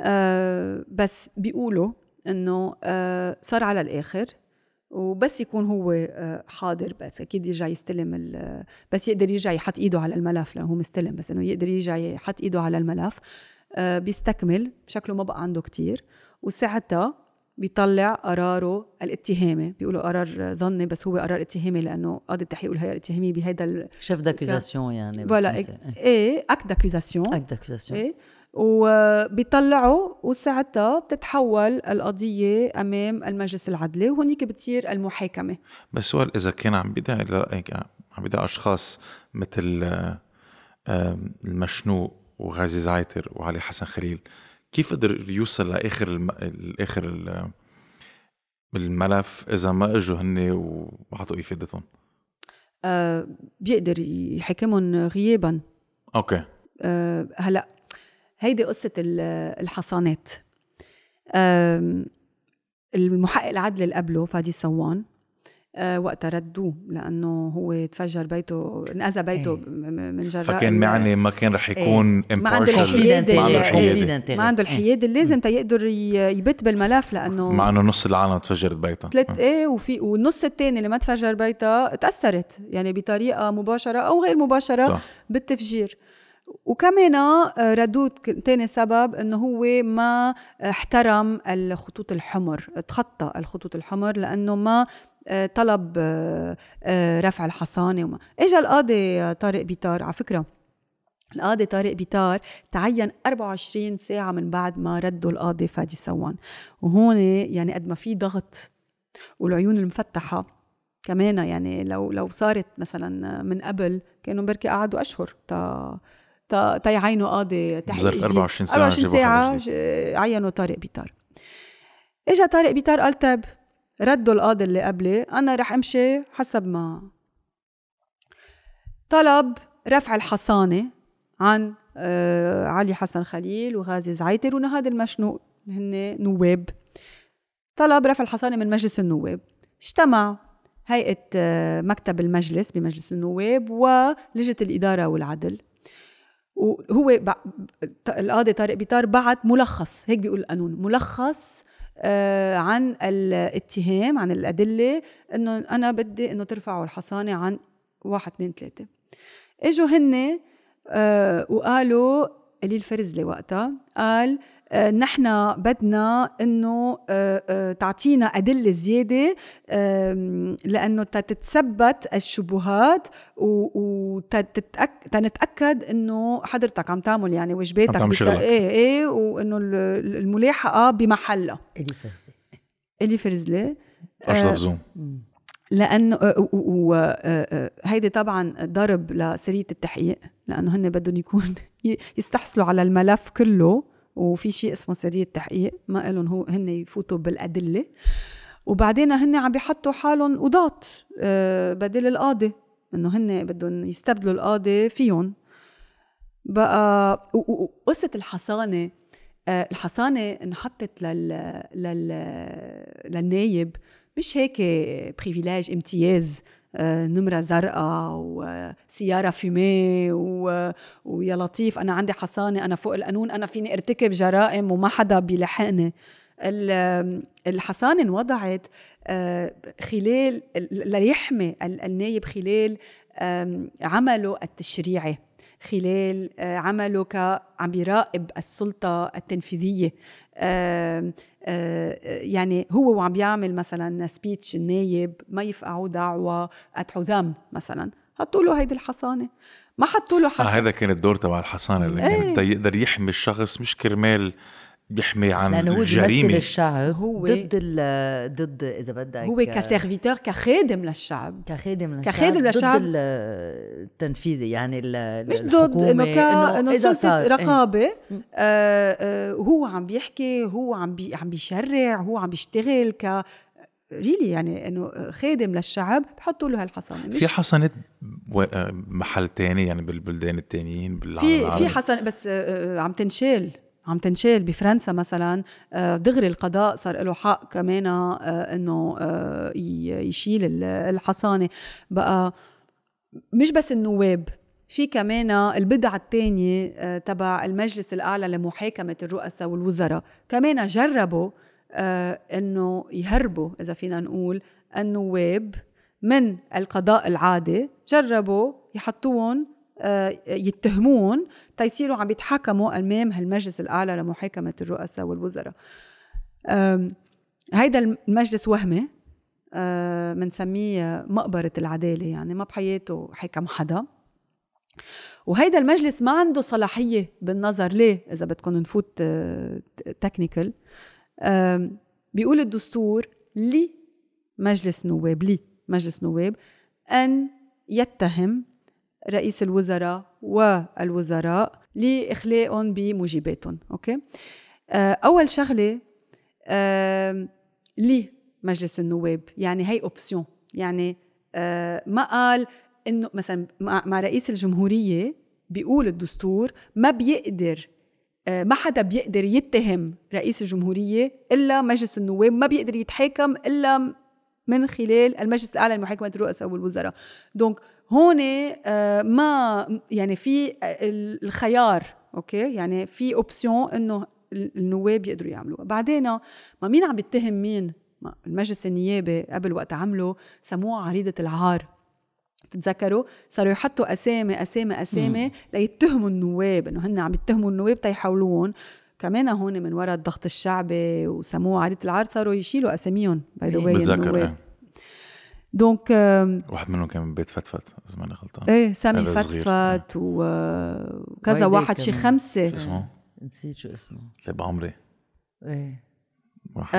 أه بس بيقولوا إنه أه صار على الآخر وبس يكون هو آه، حاضر بس أكيد يرجع يستلم ال- بس يقدر يرجع يحط إيده على الملف لأنه هو مستلم بس إنه يقدر يرجع يحط إيده على الملف بيستكمل شكله ما بقى عنده كتير. وساعتها بيطلع قراره الاتهامي. بيقولوا قرار ظني بس هو قرار اتهامي لأنه قاضي التحقيق والهيئه الاتهاميه بهيدا ال- chef d'accusation يعني voilà. إيه acte d'accusation acte d'accusation. إيه وبيطلعوا وساعتها بتتحول القضية أمام المجلس العدلي وهونيك بتصير المحاكمة. بس سؤال إذا كان عم هيك عم بيدعي أشخاص مثل آه، آه، المشنوق وغازي زعيتر وعلي حسن خليل. كيف قدر يوصل لآخر الم... الآخر ال- الملف إذا ما إجوا هن وعطوا إفادتهم؟ آه بيقدر يحكمهم غيابا. أوكي. آه هلأ هيدي ال- الحصانات. آم، المحقق العدل اللي قبله فادي سوان وقتها ردوه لأنه هو تفجر بيته انأذى بيته إيه. من جراء فكان معني ما كان رح يكون ما عنده الحيادة ما عنده الحيادة. ما عنده الحياد اللي لازم تيقدر ي- يبت بالملف لأنه مع إنه نص العالم تفجرت بيتها. ثلاث إيه. وفي والنص الثاني اللي ما تفجر بيتها تأثرت يعني بطريقة مباشرة أو غير مباشرة صح. بالتفجير. وكمان آه، ردود ثاني سبب إنه هو ما احترم الخطوط الحمر تخطى الخطوط الحمر لأنه ما آه، طلب آه، آه، رفع الحصانة وما اجى القاضي آه، طارق بيطار على فكرة القاضي طارق بيطار تعين 24 ساعة من بعد ما ردوا القاضي فادي سوان وهون يعني قد ما في ضغط والعيون المفتحة كمان يعني لو لو صارت مثلا من قبل كانوا بركي قعدوا أشهر تا تا تا يعينوا قاضي تحقيق بظرف جديد. 24 ساعة 24 جابوا حدا ساعة عينوا طارق بيطار اجى طارق بيطار قال طيب ردوا القاضي اللي قبلي أنا رح أمشي حسب ما. طلب رفع الحصانة عن آه علي حسن خليل وغازي زعيتر ونهاد المشنوق هن نواب. طلب رفع الحصانة من مجلس النواب. اجتمع هيئة آه مكتب المجلس بمجلس النواب ولجنة الإدارة والعدل. وهو القاضي طارق بيطار بعت ملخص هيك بيقول القانون ملخص عن الاتهام عن الأدلة إنه أنا بدي إنه ترفعوا الحصانة عن واحد اثنين ثلاثة. إجوا هن آه، وقالوا قليل فرزلي وقتها قال آه، نحن بدنا إنه آه، آه، تعطينا أدلة زيادة لأنه تتثبت الشبهات وتنتاكد إنه حضرتك عم تعمل يعني واجباتك عم تعمل. إيه إيه وإنه ال- الملاحقة بمحلها. إلي فرزلي إلي فرزلي اشرف زوم لأنه وهيدي طبعا ضرب لسرية التحقيق لأنه هن بدهم يكون يستحصلوا على الملف كله. وفي شيء اسمه سريه تحقيق ما لهم هو هن يفوتوا بالأدلة. وبعدين هن عم بيحطوا حالهم قضاة آه، بدل القاضي إنه هن بدهم يستبدلوا القاضي فيهم. بقى وقصه الحصانة آه، الحصانة انحطت لل لل للنايب. مش هيك privilège امتياز. نمرة زرقاء وسيارة fumé و... ويا لطيف. أنا عندي حصانة أنا فوق القانون أنا فيني أرتكب جرائم وما حدا بيلحقني. ال- الحصانة انوضعت آه، خلال ليحمي ال- النايب خلال عمله التشريعي. خلال آه، عمله كعم بيراقب السلطة التنفيذية. آه، يعني هو وعم بيعمل مثلا سبيتش النايب ما يفقعوا دعوة حذام مثلا. حطوا له هيدي الحصانة. ما حطوا له آه حصانة هذا كان الدور تبع الحصانة اللي إيه. كان يقدر يحمي الشخص مش كرمال يحمي عن لأنه هو بيمثل الجريمة الشعب هو- ضد ال ضد إذا بدك هو ك serviteur كخادم للشعب كخادم للشعب كخادم للشعب. ضد ال- التنفيذي يعني ال- مش ضد إنه كا إنه سلطة صار- إيه. رقابة آه آه هو عم بيحكي هو عم بي عم بيشرع هو عم بيشتغل ك really يعني إنه خادم للشعب بحطوا له هالحصانة في حصانات و- آه، محل تاني يعني بالبلدان التانيين بالعالم في في. حصانة بس آه، آه، عم تنشال عم تنشال بفرنسا مثلا آه، دغري القضاء صار له حق كمان آه، إنه آه، يشيل ال- الحصانة. بقى مش بس النواب في كمان البدعة الثانية تبع المجلس الأعلى لمحاكمة الرؤساء والوزراء. كمان جربوا أنه يهربوا إذا فينا نقول النواب من القضاء العادي جربوا يحطوهم يتهمون تيصيروا عم يتحكموا أمام هالمجلس الأعلى لمحاكمة الرؤساء والوزراء. هيدا المجلس وهمي بنسميه مقبرة العدالة يعني ما بحياته حكم حدا. وهيدا المجلس ما عنده صلاحية بالنظر ليه إذا بدكم نفوت تكنيكال بيقول الدستور لمجلس نواب لي مجلس نواب أن يتهم رئيس الوزراء والوزراء لإخلاءهم بموجباتهم okay؟ آه، أول شغلة آم، لمجلس النواب يعني هي option يعني آه، ما قال إنه مثلا مع رئيس الجمهورية بيقول الدستور ما بيقدر آه، ما حدا بيقدر يتهم رئيس الجمهورية إلا مجلس النواب ما بيقدر يتحاكم إلا من خلال المجلس الأعلى لمحاكمة الرؤساء والوزراء. donc هون آه، ما يعني في ال- الخيار okay؟ يعني في option إنه ال- النواب يقدروا يعملوها. بعدين ما مين عم بيتهم مين؟ المجلس النيابي قبل وقت عمله سموها عريضة العار. تتذكروا صاروا يحطوا أسامي أسامي أسامي ليتهموا النواب إنه هن عم يتهموا النواب تيحولوهم كمان هون من وراء الضغط الشعبي وسموها عريضة العار صاروا يشيلوا أساميهم by the إيه donc آم، واحد منهم كان من بيت فتفت اذا ماني غلطان. إيه سامي. فتفت وكذا واحد شي. خمسة. شو اسمه؟ نسيت شو اسمه. اللي بعمري. إيه. واحد.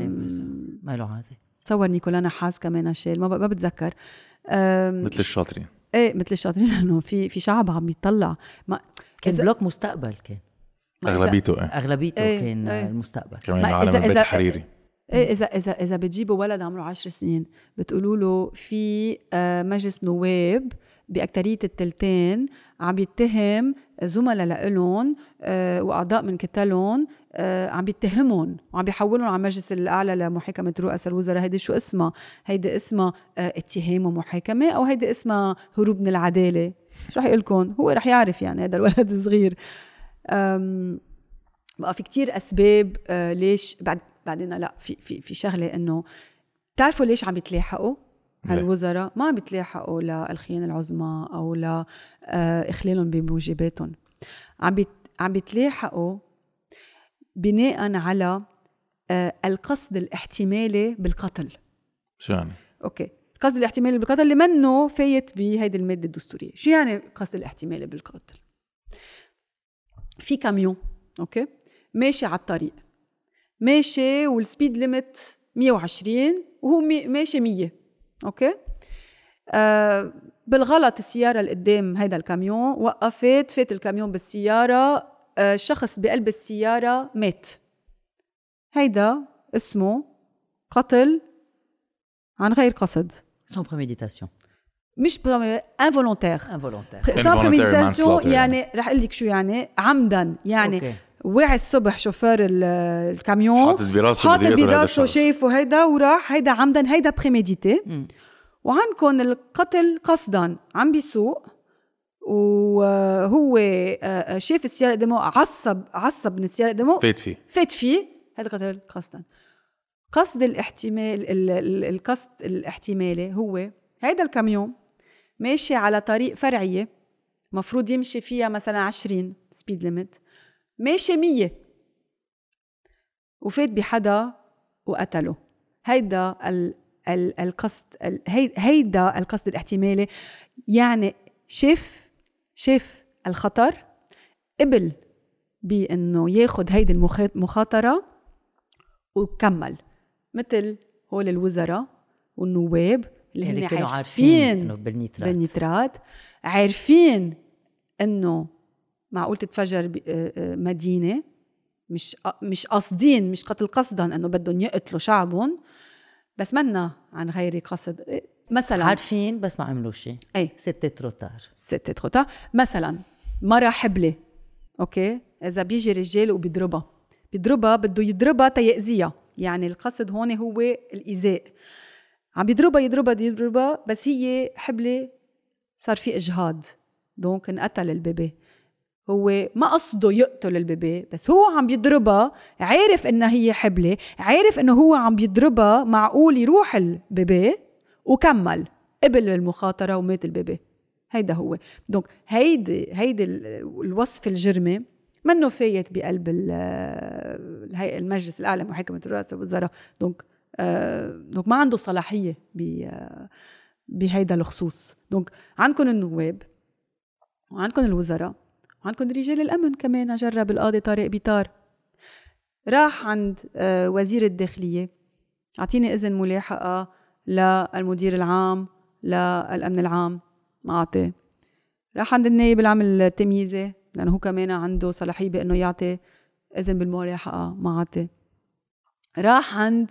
موسى. ما له عازة. تصور نيكولا نحاس كمان شيل ما, ب- ما بتذكر. مثل الشاطرين. إيه مثل الشاطرين لأنه في في شعب عم يطلع. ما كان bloc مستقبل كان. أغلبيته إيه. أغلبيته إيه، كان إيه. المستقبل. كمان ما عالم البيت الحريري إيه إذا إذا إذا بتجيبوا ولد عمره عشر سنين بتقولوا له في آه، مجلس نواب بأكترية التلتين عم يتهم زملاء لإلهم آه، وأعضاء من كتلهم آه، عم بيتهمهم وعم بيحولهم على المجلس الأعلى لمحاكمة رؤساء الوزراء هيدي شو اسمها؟ هيدي اسمها اتهام ومحاكمة أو هيدي اسمها هروب من العدالة. شو رح يقول لكم؟ هو رح يعرف يعني هذا الولد الصغير. بقى في كتير أسباب آه، ليش بعد بعدين لا في في في شغلة إنه بتعرفوا ليش عم يتلاحقوا؟ هالوزراء ما عم يتلاحقوا للخيانة العظمى أو ل آه، بموجباتهم. عم بيت عم بيتلاحقوا بناء على آه، القصد الاحتمالي بالقتل. شو يعني؟ okay. القصد الاحتمالي بالقتل اللي منه فايت بهيدي المادة الدستورية. شو يعني القصد الاحتمالي بالقتل؟ في كاميون okay؟ ماشي على الطريق. ماشي وال speed limit 120 وهو مي- ماشي 100 okay؟ آه بالغلط السيارة اللي قدام هيدا الكاميون وقفت فات الكاميون بالسيارة آه شخص بقلب السيارة مات. هيدا اسمه قتل عن غير قصد. sans préméditation مش involontaire involontaire sans involontaire préméditation يعني رح أقول لك شو يعني عمدا. يعني okay. وعي الصبح شوفير ال- الكاميون حاطط براسه حاطط براسه. شايفه هيدا وراح هيدا عمدا هيدا prémédité. وعندكم القتل قصدا عم بيسوق. وهو آه، شاف السيارة قدامه عصب عصب من السيارة قدامه. فات فيه. فات فيه. هذا قتل قصدا. قصد الاحتمال ال- ال- القصد الاحتمالي هو هيدا الكاميون ماشي على طريق فرعية مفروض يمشي فيها مثلا 20 speed limit ماشي 100 وفات بحدا وقتله هيدا ال ال القصد ال هي- هيدا القصد الاحتمالي. يعني شاف شاف الخطر قبل بإنه ياخد هيدي المخا- المخاطره وكمل. مثل هول الوزراء والنواب اللي اللي هن كانوا عارفين عارفين إنه بالنيترات. بالنيترات. عارفين إنه معقول تتفجر آه، آه، مدينة مش مش قاصدين مش قتل قصدا إنه بدهم يقتلوا شعبهم بس منا عن غير قصد. إيه، مثلا عارفين بس ما عملوا شيء. et c'était trop tard c'est trop tard مثلا مرة حبلة أوكي؟ إذا بيجي رجال وبيضربها. بيضربها بده يضربها تيأذيها. يعني القصد هون هو الإيذاء. عم بيضربها يضربها يضربها بس هي حبلة صار في إجهاض. donc انقتل ال bébé. هو ما قصده يقتل ال bébé بس هو عم بيضربها عارف إنها هي حبلة عارف إنه هو عم بيضربها معقول يروح ال bébé وكمل قبل المخاطرة ومات ال bébé. هيدا هو. donc هيدي هيدي الوصف الجرمي منه فايت بقلب الهيئة المجلس الأعلى محاكمة رؤساء الوزراء donc donc ما عنده صلاحية بهيدا الخصوص. donc عندكم النواب وعندكم الوزراء وعندكم رجال الأمن كمان جرب القاضي طارق بيطار. راح عند آه، وزير الداخلية. أعطيني إذن ملاحقة للمدير العام للأمن العام. ما أعطي. راح عند النائب العام التمييزي لأنه هو كمان عنده صلاحية بأنه يعطي إذن بالملاحقة. ما أعطي. راح عند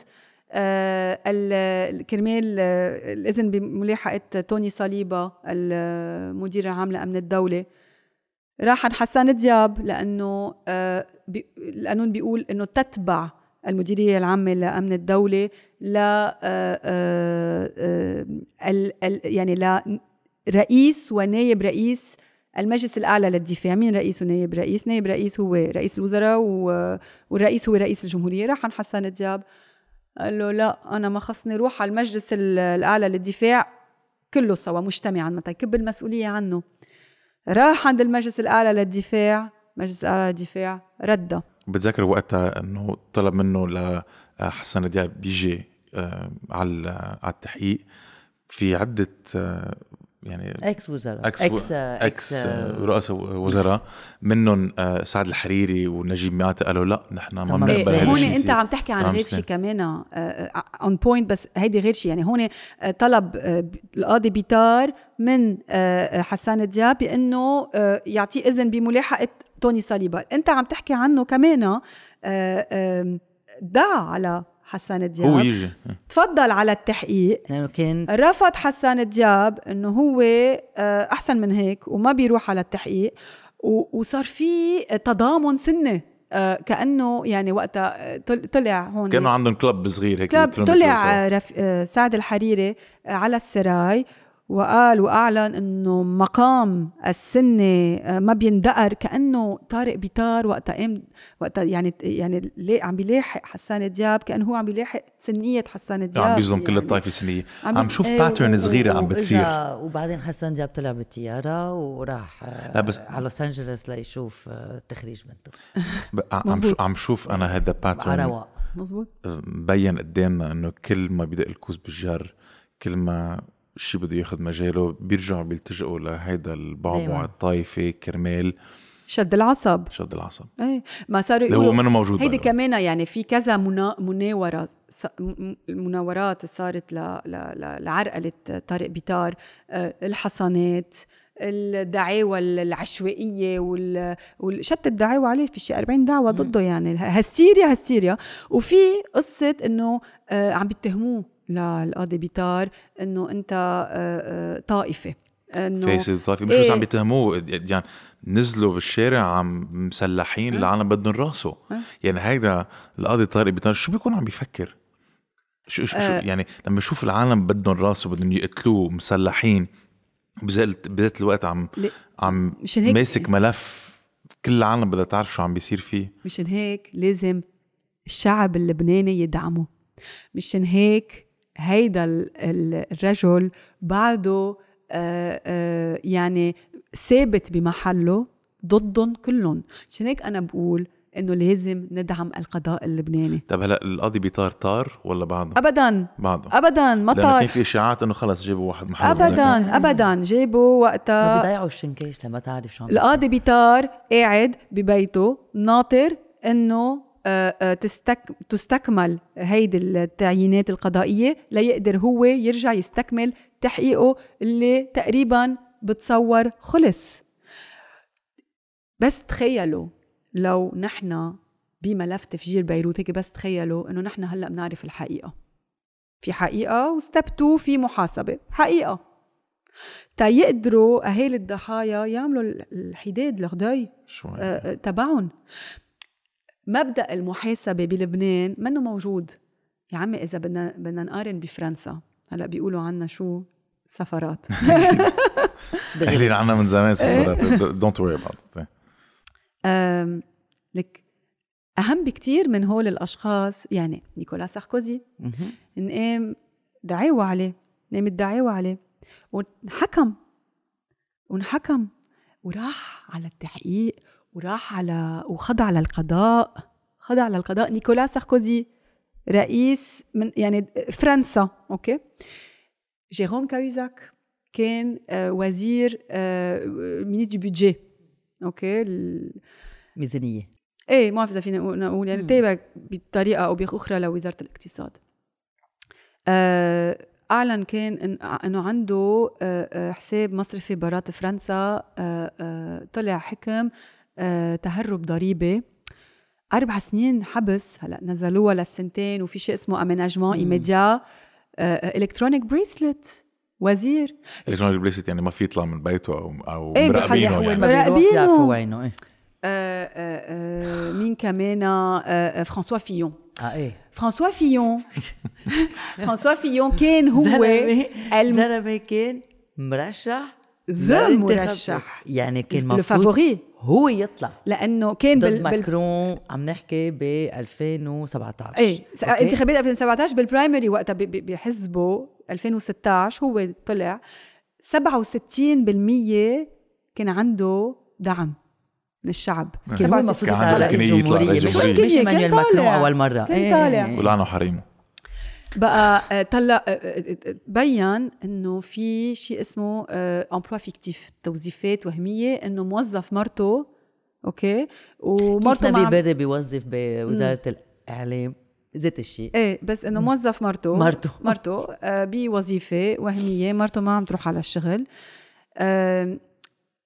آه كرمال آه الإذن بملاحقة توني صليبة المدير العام لأمن الدولة. راح عن حسان دياب لأنه آه القانون بيقول إنه تتبع المديرية العامة لأمن الدولة ل آه، آه، آه، يعني ل رئيس ونائب رئيس المجلس الأعلى للدفاع. مين رئيس ونائب رئيس؟ نائب رئيس هو رئيس الوزراء والرئيس هو رئيس الجمهورية. راح عن حسان دياب قال له لا أنا ما خصني روح على المجلس الأعلى للدفاع كله سوا مجتمعا. متى يكب المسؤولية عنه. راح عند المجلس الأعلى للدفاع. مجلس الأعلى للدفاع ردها بتذكر وقتها إنه طلب منه لحسن دياب بيجي آه، على على التحقيق. في عدة آه، يعني إكس وزراء إكس إكس, أكس رؤساء وزراء. منهم آه، سعد الحريري ونجيب ميقاتي قالوا لا نحن ما بنقبل إيه هون أنت عم تحكي عن غير شيء كمان one آه، point آه، بس هيدي غير شيء. يعني هون طلب القاضي بيطار من حسان دياب بانه يعطيه إذن بملاحقة توني صليبا أنت عم تحكي عنه كمان دعا على حسان دياب هو يجي. تفضل على التحقيق. لأنه كان رفض حسان دياب إنه هو آه، أحسن من هيك وما بيروح على التحقيق. وصار في تضامن سنة آه، كأنه يعني وقتها طلع هون كانوا عندهم كلب صغير هيك كلب طلع رف... آه، سعد الحريري على السراي. وقال وأعلن إنه مقام السنة آه، ما بيندقر كأنه طارق بيطار وقتها قام وقتها يعني يعني ليه عم بيلاحق حسان دياب كأنه هو عم بيلاحق سنية حسان دياب عم بيظلم يعني. كل الطائفة السنية. عم, عم شوف pattern صغيرة عم بتصير. وبعدين حسان دياب طلع بالطيارة وراح آه، لا بس على لوس أنجلوس ليشوف التخريج آه، بنته عم عم شوف أنا هذا pattern مزبوط مبين قدامنا إنه كل ما بدق الكوز بالجر كل ما شيء بده ياخذ مجاله بيرجعوا بيلتجئوا لهيدا البعبع الطائفي كرمال. شد العصب. شد العصب. إيه ما صاروا يقولوا هو منه موجود هيدي كمان يعني في كذا منا... مناورة المناورات صارت ل... ل... لعرقلة طارق بيطار آه، الحصانات الدعاوى العشوائية وال... وشتت الدعاوى عليه في شيء 40 دعوة ضده يعني. هستيريا هستيريا. وفي قصة إنه آه، عم بيتهموه. للقاضي بيطار إنه أنت آه، آه، طائفة. إنه فاسد طائفه مش إيه. بس عم بيتهموه يعني نزلوا بالشارع عم مسلحين إيه؟ العالم بدهم راسه. إيه؟ يعني هيدا القاضي طارق بيطار شو بيكون عم بيفكر؟ شو شو, آه. يعني لما يشوف العالم بدهم راسه بدهم يقتلوه مسلحين بذات الوقت عم عم ماسك ملف كل العالم بدها تعرف شو عم بيصير فيه. مشان هيك لازم الشعب اللبناني يدعمه. مشان هيك هيدا الرجل بعده آه، آه، يعني ثابت بمحله ضدهم كلهم عشان هيك أنا بقول؟ إنه لازم ندعم القضاء اللبناني. طب هلا القاضي بيطار طار ولا بعده؟ ابدا. بعده ابدا ما طار كان في إشاعات إنه خلص جابوا واحد محل ابدا ابدا. جابوا وقتها ما بيضيعوا الشنكيش لما تعرف شو القاضي بيطار قاعد ببيته ناطر إنه تستك... تستكمل هيدي التعيينات القضائية ليقدر هو يرجع يستكمل تحقيقه اللي تقريبا بتصور خلص. بس تخيلوا لو نحن بملف تفجير بيروت هيك بس تخيلوا إنه نحن هلأ بنعرف الحقيقة. في حقيقة و step 2 في محاسبة. حقيقة. تا يقدروا أهالي الضحايا يعملوا ال- الحداد آه، آه، تبعهم. مبدأ المحاسبة بلبنان منه موجود. يا عمي إذا بدنا بدنا نقارن بفرنسا. هلأ بيقولوا عنا شو؟ سفرات. قايلين عنا من زمان إيه. سفرات. don't worry about لك أهم بكتير من هول الأشخاص يعني نيكولا ساركوزي. نقام دعاوى عليه نقامت دعاوى عليه وانحكم وانحكم وراح على التحقيق. وراح على وخضع للقضاء خضع للقضاء نيكولا ساركوزي رئيس من يعني فرنسا أوكي؟ جيروم كاهوزاك كان آه، وزير آه، ministre du budget أوكي؟ ميزانية. إيه ما بعرف إذا فينا نقول- يعني. تابع بطريقة أو بأخرى لوزارة الاقتصاد. آه، أعلن كان إنه عنده حساب مصرفي برات فرنسا طلع حكم تهرب ضريبي أربع سنين حبس هلا نزلوها للسنتين وفي شيء اسمه aménagement مم. ايميديا electronic bracelet وزير. electronic bracelet يعني ما في يطلع من بيته أو أو مراقبينه بحيح يعني. مراقبينه. يعرفوا وينه إيه. آه، آه، آه، مين كمان؟ آه، آه، فرانسوا فيون آه إيه. فرانسوا فيون فرانسوا فيون كان هو زلمة الم- زلمة كان مرشح ذا. مرشح يعني كان لو مفروض favori هو يطلع. لأنه كان ضد بال, بال... ماكرون عم نحكي ب 2017 إيه؟ انتخابات 2017 بال primary وقتها ب- ب- بحزبه 2016 هو طلع. 67% كان عنده دعم من الشعب. كان هو المفروض يطلع رئيس رئيس مش إيمانويل ماكرون طالع. أول مرة. كان إيه، طالع. ولعنوا حريشه بقى آه، طلع آه، آه، آه، إنه في شيء اسمه emploi fictif توظيفات وهمية إنه موظف مرته أوكي؟ كيف ومرته ما نبيه بري بيوظف بوزارة الإعلام ذات الشيء. إيه بس إنه موظف مرته مرته. مرته آه بوظيفة وهمية مرته ما عم تروح على الشغل. آه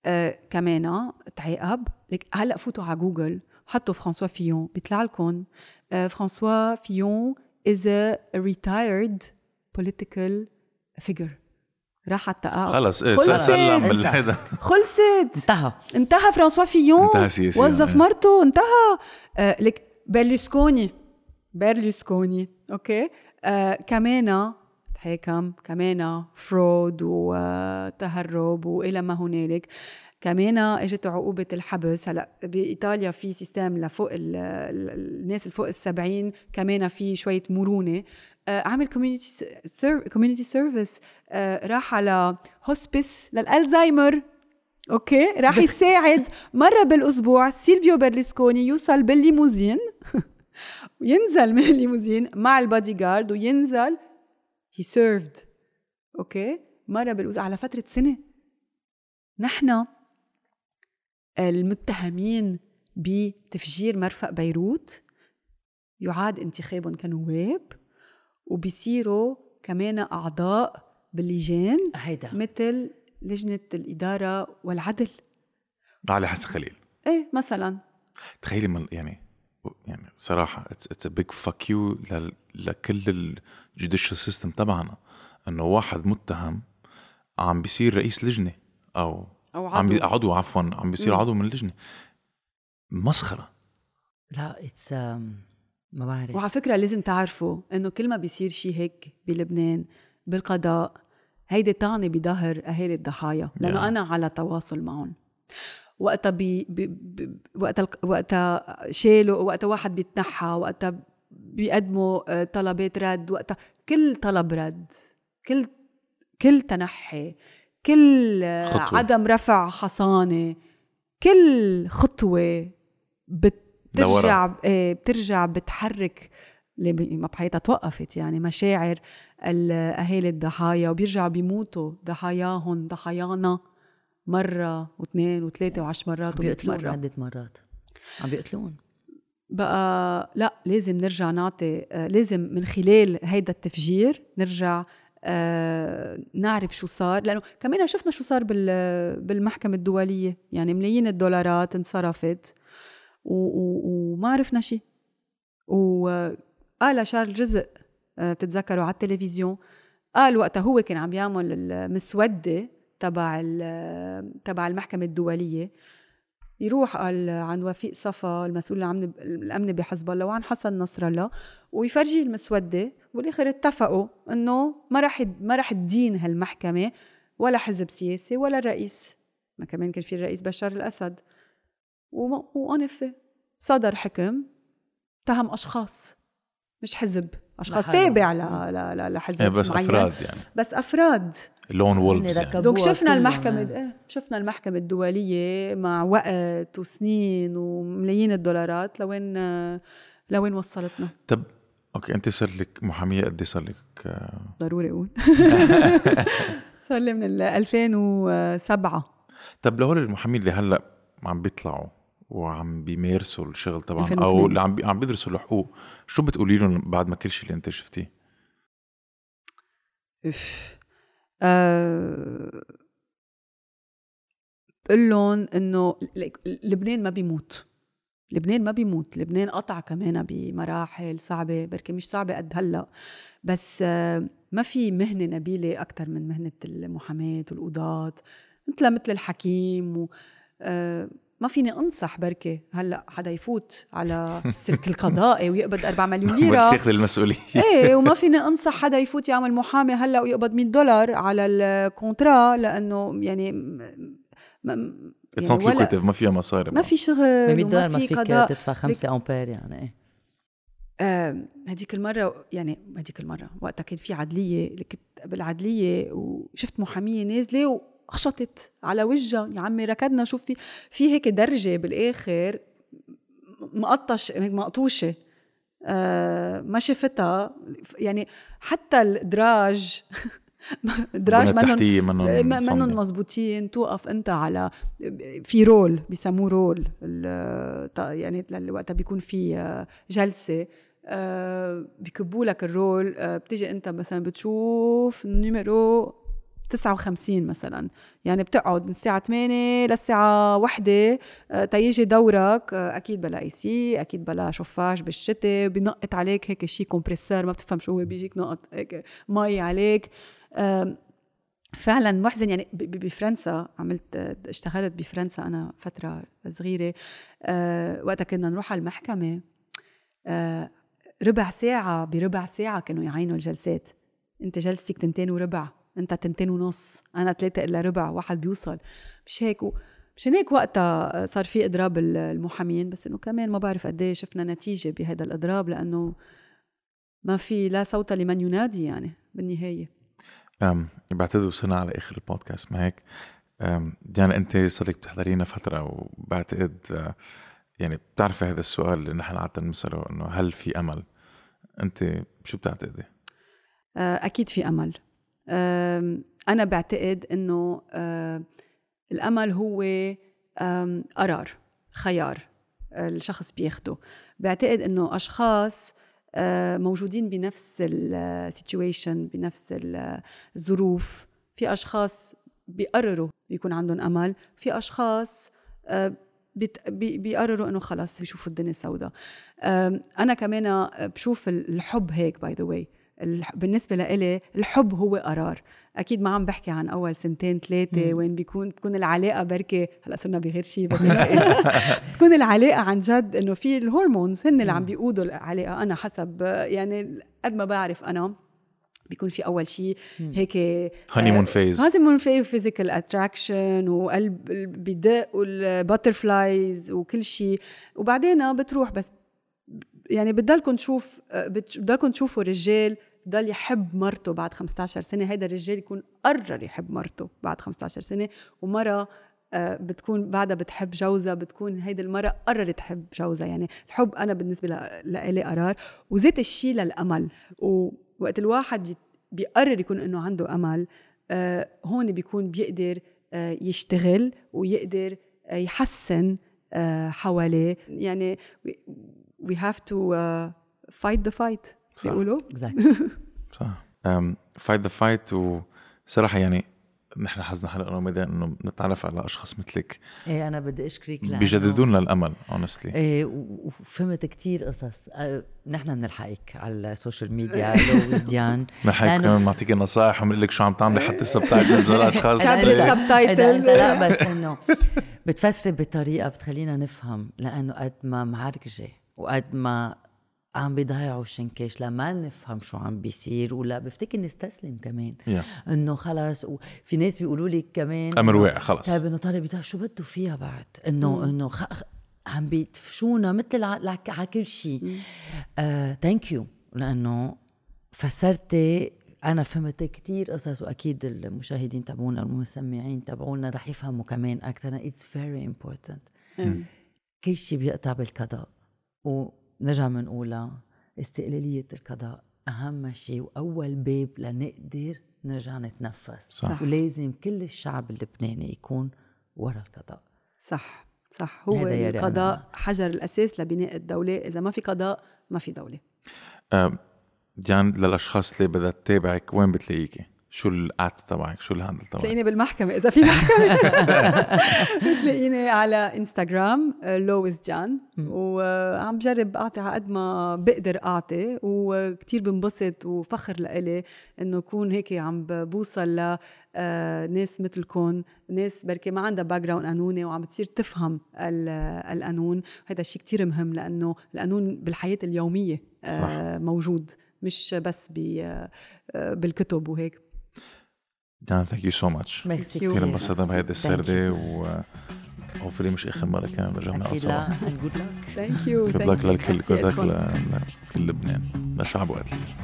آه كمان تعاقب لك هلأ فوتوا على جوجل حطوا فرانسوا فيون بيطلع لكم آه فرانسوا فيون is a retired political figure. راح على التقاعد. خلص إيه خلصت. سلم. هذا خلصت. انتهى. انتهى فرانسوا فيون. انتهى سياسياً، وظف إيه. مرته. انتهى. آه لك بيرلوسكوني بيرلوسكوني okay. آه كمان تحاكم كمان fraud وتهرب والى ما هنالك. كمان إجت عقوبة الحبس. هلأ بإيطاليا في system لفوق ال- ال- الناس الفوق السبعين كمان في شوية مرونة. آه، عمل community community service راح على hospice للالزهايمر okay؟ راح يساعد مرة بالأسبوع سيلفيو بيرلسكوني يوصل بالليموزين. وينزل من الليموزين مع البادي جارد وينزل he served okay؟ مرة بالاسبوع على فترة سنة. نحن المتهمين بتفجير مرفأ بيروت. يعاد انتخابهم كنواب وبيصيروا كمان أعضاء باللجان هيدا. مثل لجنة الإدارة والعدل. علي حسن خليل. إيه مثلا. تخيلي من يعني يعني صراحة it's it's big fuck you لكل ال judicial system تبعنا إنه واحد متهم عم بيصير رئيس لجنة أو أو عم بي... عضو. عضو عفوا عم بيصير. عضو من اللجنة. مسخرة. لا it's ما بعرف. وعلى فكرة لازم تعرفوا إنه كل ما بيصير شيء هيك بلبنان بالقضاء هيدي طعنة بظهر أهالي الضحايا لأنه Yeah. أنا على تواصل معهم. وقتها بي بي بي وقتها وقتها شالوا وقتها واحد بيتنحى وقتها بيقدموا آه، طلبات رد وقتها كل طلب رد كل كل تنحي كل خطوة. عدم رفع حصانة كل خطوة بترجع آه، بترجع بتحرك اللي ما بحياتها توقفت يعني مشاعر ال- أهالي الضحايا وبيرجعوا بيموتوا ضحاياهم ضحايانا مرة واثنين وثلاثة وعشر مرات ومئة بيقتلون مرة. عدة مرات. عم بيقتلون بقى لا لازم نرجع نعطي آه، لازم من خلال هيدا التفجير نرجع آه، نعرف شو صار لأنه كمان شفنا شو صار بال- بالمحكمة الدولية يعني ملايين الدولارات انصرفت وما عرفنا شيء وقال شارل رزق آه، بتتذكروا على التلفزيون قال وقتها هو كان عم يعمل المسودة تبع تبع المحكمة الدولية. يروح قال عن وفيق صفا المسؤول الامن الأمن بحزب الله وعن حسن نصر الله ويفرجي المسودة والآخر اتفقوا إنه ما رح ما رح تدين هالمحكمة ولا حزب سياسي ولا الرئيس ما كمان كان في الرئيس بشار الأسد وانفه صدر حكم اتهم أشخاص مش حزب أشخاص. تابع لحزب إيه بس معين. أفراد يعني بس أفراد لون هن وولفز يعني. دوك شفنا. المحكمة إيه شفنا المحكمة الدولية مع وقت وسنين وملايين الدولارات لوين لوين وصلتنا. طب أوكي أنت صار لك محامية قد إيه صار لك؟ آه، ضروري أقول. صار لي من ال 2007 طب لهول المحامين اللي هلأ عم بيطلعوا وعم بيمارسوا الشغل طبعا 2008. أو اللي عم بي... عم بيدرسوا الحقوق شو بتقولي لهم بعد ما كل شيء اللي أنت شفتيه؟ اف بقول لهم إنه لبنان ما بيموت لبنان ما بيموت لبنان قطع كمان بمراحل صعبة بركي مش صعبة قد هلأ بس آه، ما في مهنة نبيلة أكتر من مهنة المحاماة والقضاة مثل مثل الحكيم و آه، ما فيني أنصح بركي هلأ حدا يفوت على السلك القضائي ويقبض 4 مليون ليرة. تاخذ المسؤولية. إيه وما فيني أنصح حدا يفوت يعمل محامي هلأ ويقبض 100 دولار على ال contrat لأنه يعني م- م- it's يعني not ما فيها مصاري ما في شغل 100 دولار وما ما في فيك قضاء. تدفع 5 أمبير يعني إيه. آه، هديك المرة يعني هديك المرة وقتها كان في عدلية اللي كنت بالعدلية وشفت محامية نازلة وقشطت على وجهها. يا عمي ركضنا شوف في في هيك درجة بالآخر مقطش هيك مقطوشة. آه ما شفتها يعني حتى الدراج دراج منهم منهم صامدة. مزبوطين توقف أنت على في rôle بيسموه rôle. يعني وقتها بيكون في آه، جلسة. آه، بكبوا لك ال rôle. آه، بتيجي أنت مثلا بتشوف numéro 59 مثلا. يعني بتقعد من الساعة 8 للساعة 1 آه، تيجي دورك آه، أكيد بلا AC أكيد بلا شفاش بالشتاء بنقط عليك هيك شيء compressor ما بتفهم شو هو بيجيك نقط هيك مي عليك. فعلا محزن يعني بفرنسا عملت اشتغلت بفرنسا أنا فترة صغيرة. أه وقتها كنا نروح على المحكمة. أه ربع ساعة بربع ساعة كانوا يعينوا الجلسات. أنت جلستك تنتين وربع. انت تنتين ونص أنا ثلاثة الا ربع واحد بيوصل مش هيك و... مشان هيك وقتها صار في اضراب ال- المحامين بس انه كمان ما بعرف قد إيه شفنا نتيجة بهذا الاضراب لأنه ما في لا صوت لمن ينادي يعني بالنهاية أم بعتقد وصلنا على آخر البودكاست ما هيك ديانا أنت صار لك بتحضرينا فترة وبعتقد آه، يعني بتعرفي هذا السؤال اللي نحن عاده نساله إنه هل في أمل؟ أنت شو بتعتقدي؟ آه، أكيد في أمل أنا بعتقد إنه آه، الأمل هو قرار خيار الشخص بياخده. بعتقد إنه أشخاص آه، موجودين بنفس ال situation بنفس ال- الظروف في أشخاص بيقرروا يكون عندهم أمل. في آه، بي- بيقرروا إنه خلص بيشوفوا الدنيا سوداء. أنا كمان بشوف الحب هيك by the way بالنسبة لإلي الحب هو قرار. أكيد ما عم بحكي عن أول سنتين ثلاثة وين بيكون تكون العلاقة بركة. هلأ صرنا بغير شيء بس تكون العلاقة عن جد إنه في ال hormones هن اللي عم بيقودوا العلاقة. أنا حسب يعني قد ما بعرف أنا بيكون في أول شيء هيك honey phase honeymoon في physical attraction وقلب بدق وال butterflies وكل شيء وبعدين بتروح بس يعني بتضلكم تشوف بت- بتضلكم تشوفوا رجال ضل يحب مرته بعد 15 سنة. هيدا الرجال يكون قرر يحب مرته بعد 15 سنة. ومرة آه، بتكون بعدها بتحب جوزها بتكون هيدي المرة قررت تحب جوزها. يعني الحب أنا بالنسبة لإلي قرار. وزيت الشيء للأمل. ووقت الواحد بي- بيقرر يكون إنه عنده أمل آه، هون بيكون بيقدر آه، يشتغل ويقدر يحسن حواليه. يعني we- have to fight the fight. صح. بيقولوا. صح. فايت ذا فايت وصراحه يعني نحن حظنا حلقة روميدا إنه نتعرف على أشخاص مثلك. إيه أنا بدي أشكرك لأنه- بيجددوا لنا الامل اونستلي إيه وفهمت كتير قصص. آه، نحن بنلحقك على السوشيال ميديا لو وزديان نحن لأنه- كمان بنعطيك نصائح وبنقول لك شو عم تعملي حتى السبتايتلز للاشخاص تعمل لا- السب تايتلز. إذا أنت لا بس إنه بتفسري بطريقة بتخلينا نفهم لأنه قد ما معركجه وقد ما عم بيضيعوا شنكش لما نفهم شو عم بيصير ولا بفتكر نستسلم كمان. Yeah. إنه خلص وفي ناس بيقولوا لي كمان أمر إنه واقع خلص. طيب إنه بيطلع شو بده فيها بعد؟ إنه إنه خ... خ- عم بيدفشونا مثل على كل شيء. thank you لأنه فسرتي أنا فهمت كتير قصص وأكيد المشاهدين تبعونا المستمعين تبعونا رح يفهموا كمان أكثر it's very important كل شيء بيقطع بالقضاء. ونرجع بنقولها استقلالية القضاء أهم شيء وأول باب لنقدر نرجع نتنفس. صح. ولازم كل الشعب اللبناني يكون ورا القضاء. صح صح. هو القضاء أنا- حجر الأساس لبناء الدولة. إذا ما في قضاء ما في دولة. آه، ديان للأشخاص اللي بدها تتابعك وين بتلاقيكي؟ شو الات تبعك؟ شو الهاندل تبعك؟ تلاقيني بالمحكمة إذا في محكمة. بتلاقيني على انستغرام لويس جان وعم بجرب أعطي على قد ما بقدر أعطي وكتير بنبسط وفخر لإلي إنه أكون هيك عم بوصل ل آه، ناس مثلكم ناس بركي ما عندها background قانوني وعم بتصير تفهم ال- القانون. هذا الشيء كتير مهم لأنه القانون بالحياة اليومية آه، موجود مش بس ب- آه، بالكتب وهيك. ديان thank you so much merci كثير Thank انبسطنا بهيدي السردة و hopefully مش اخر مرة كمان رجعنا سوا لا good luck. thank you good luck للكل good luck لكل لبنان لشعبه at least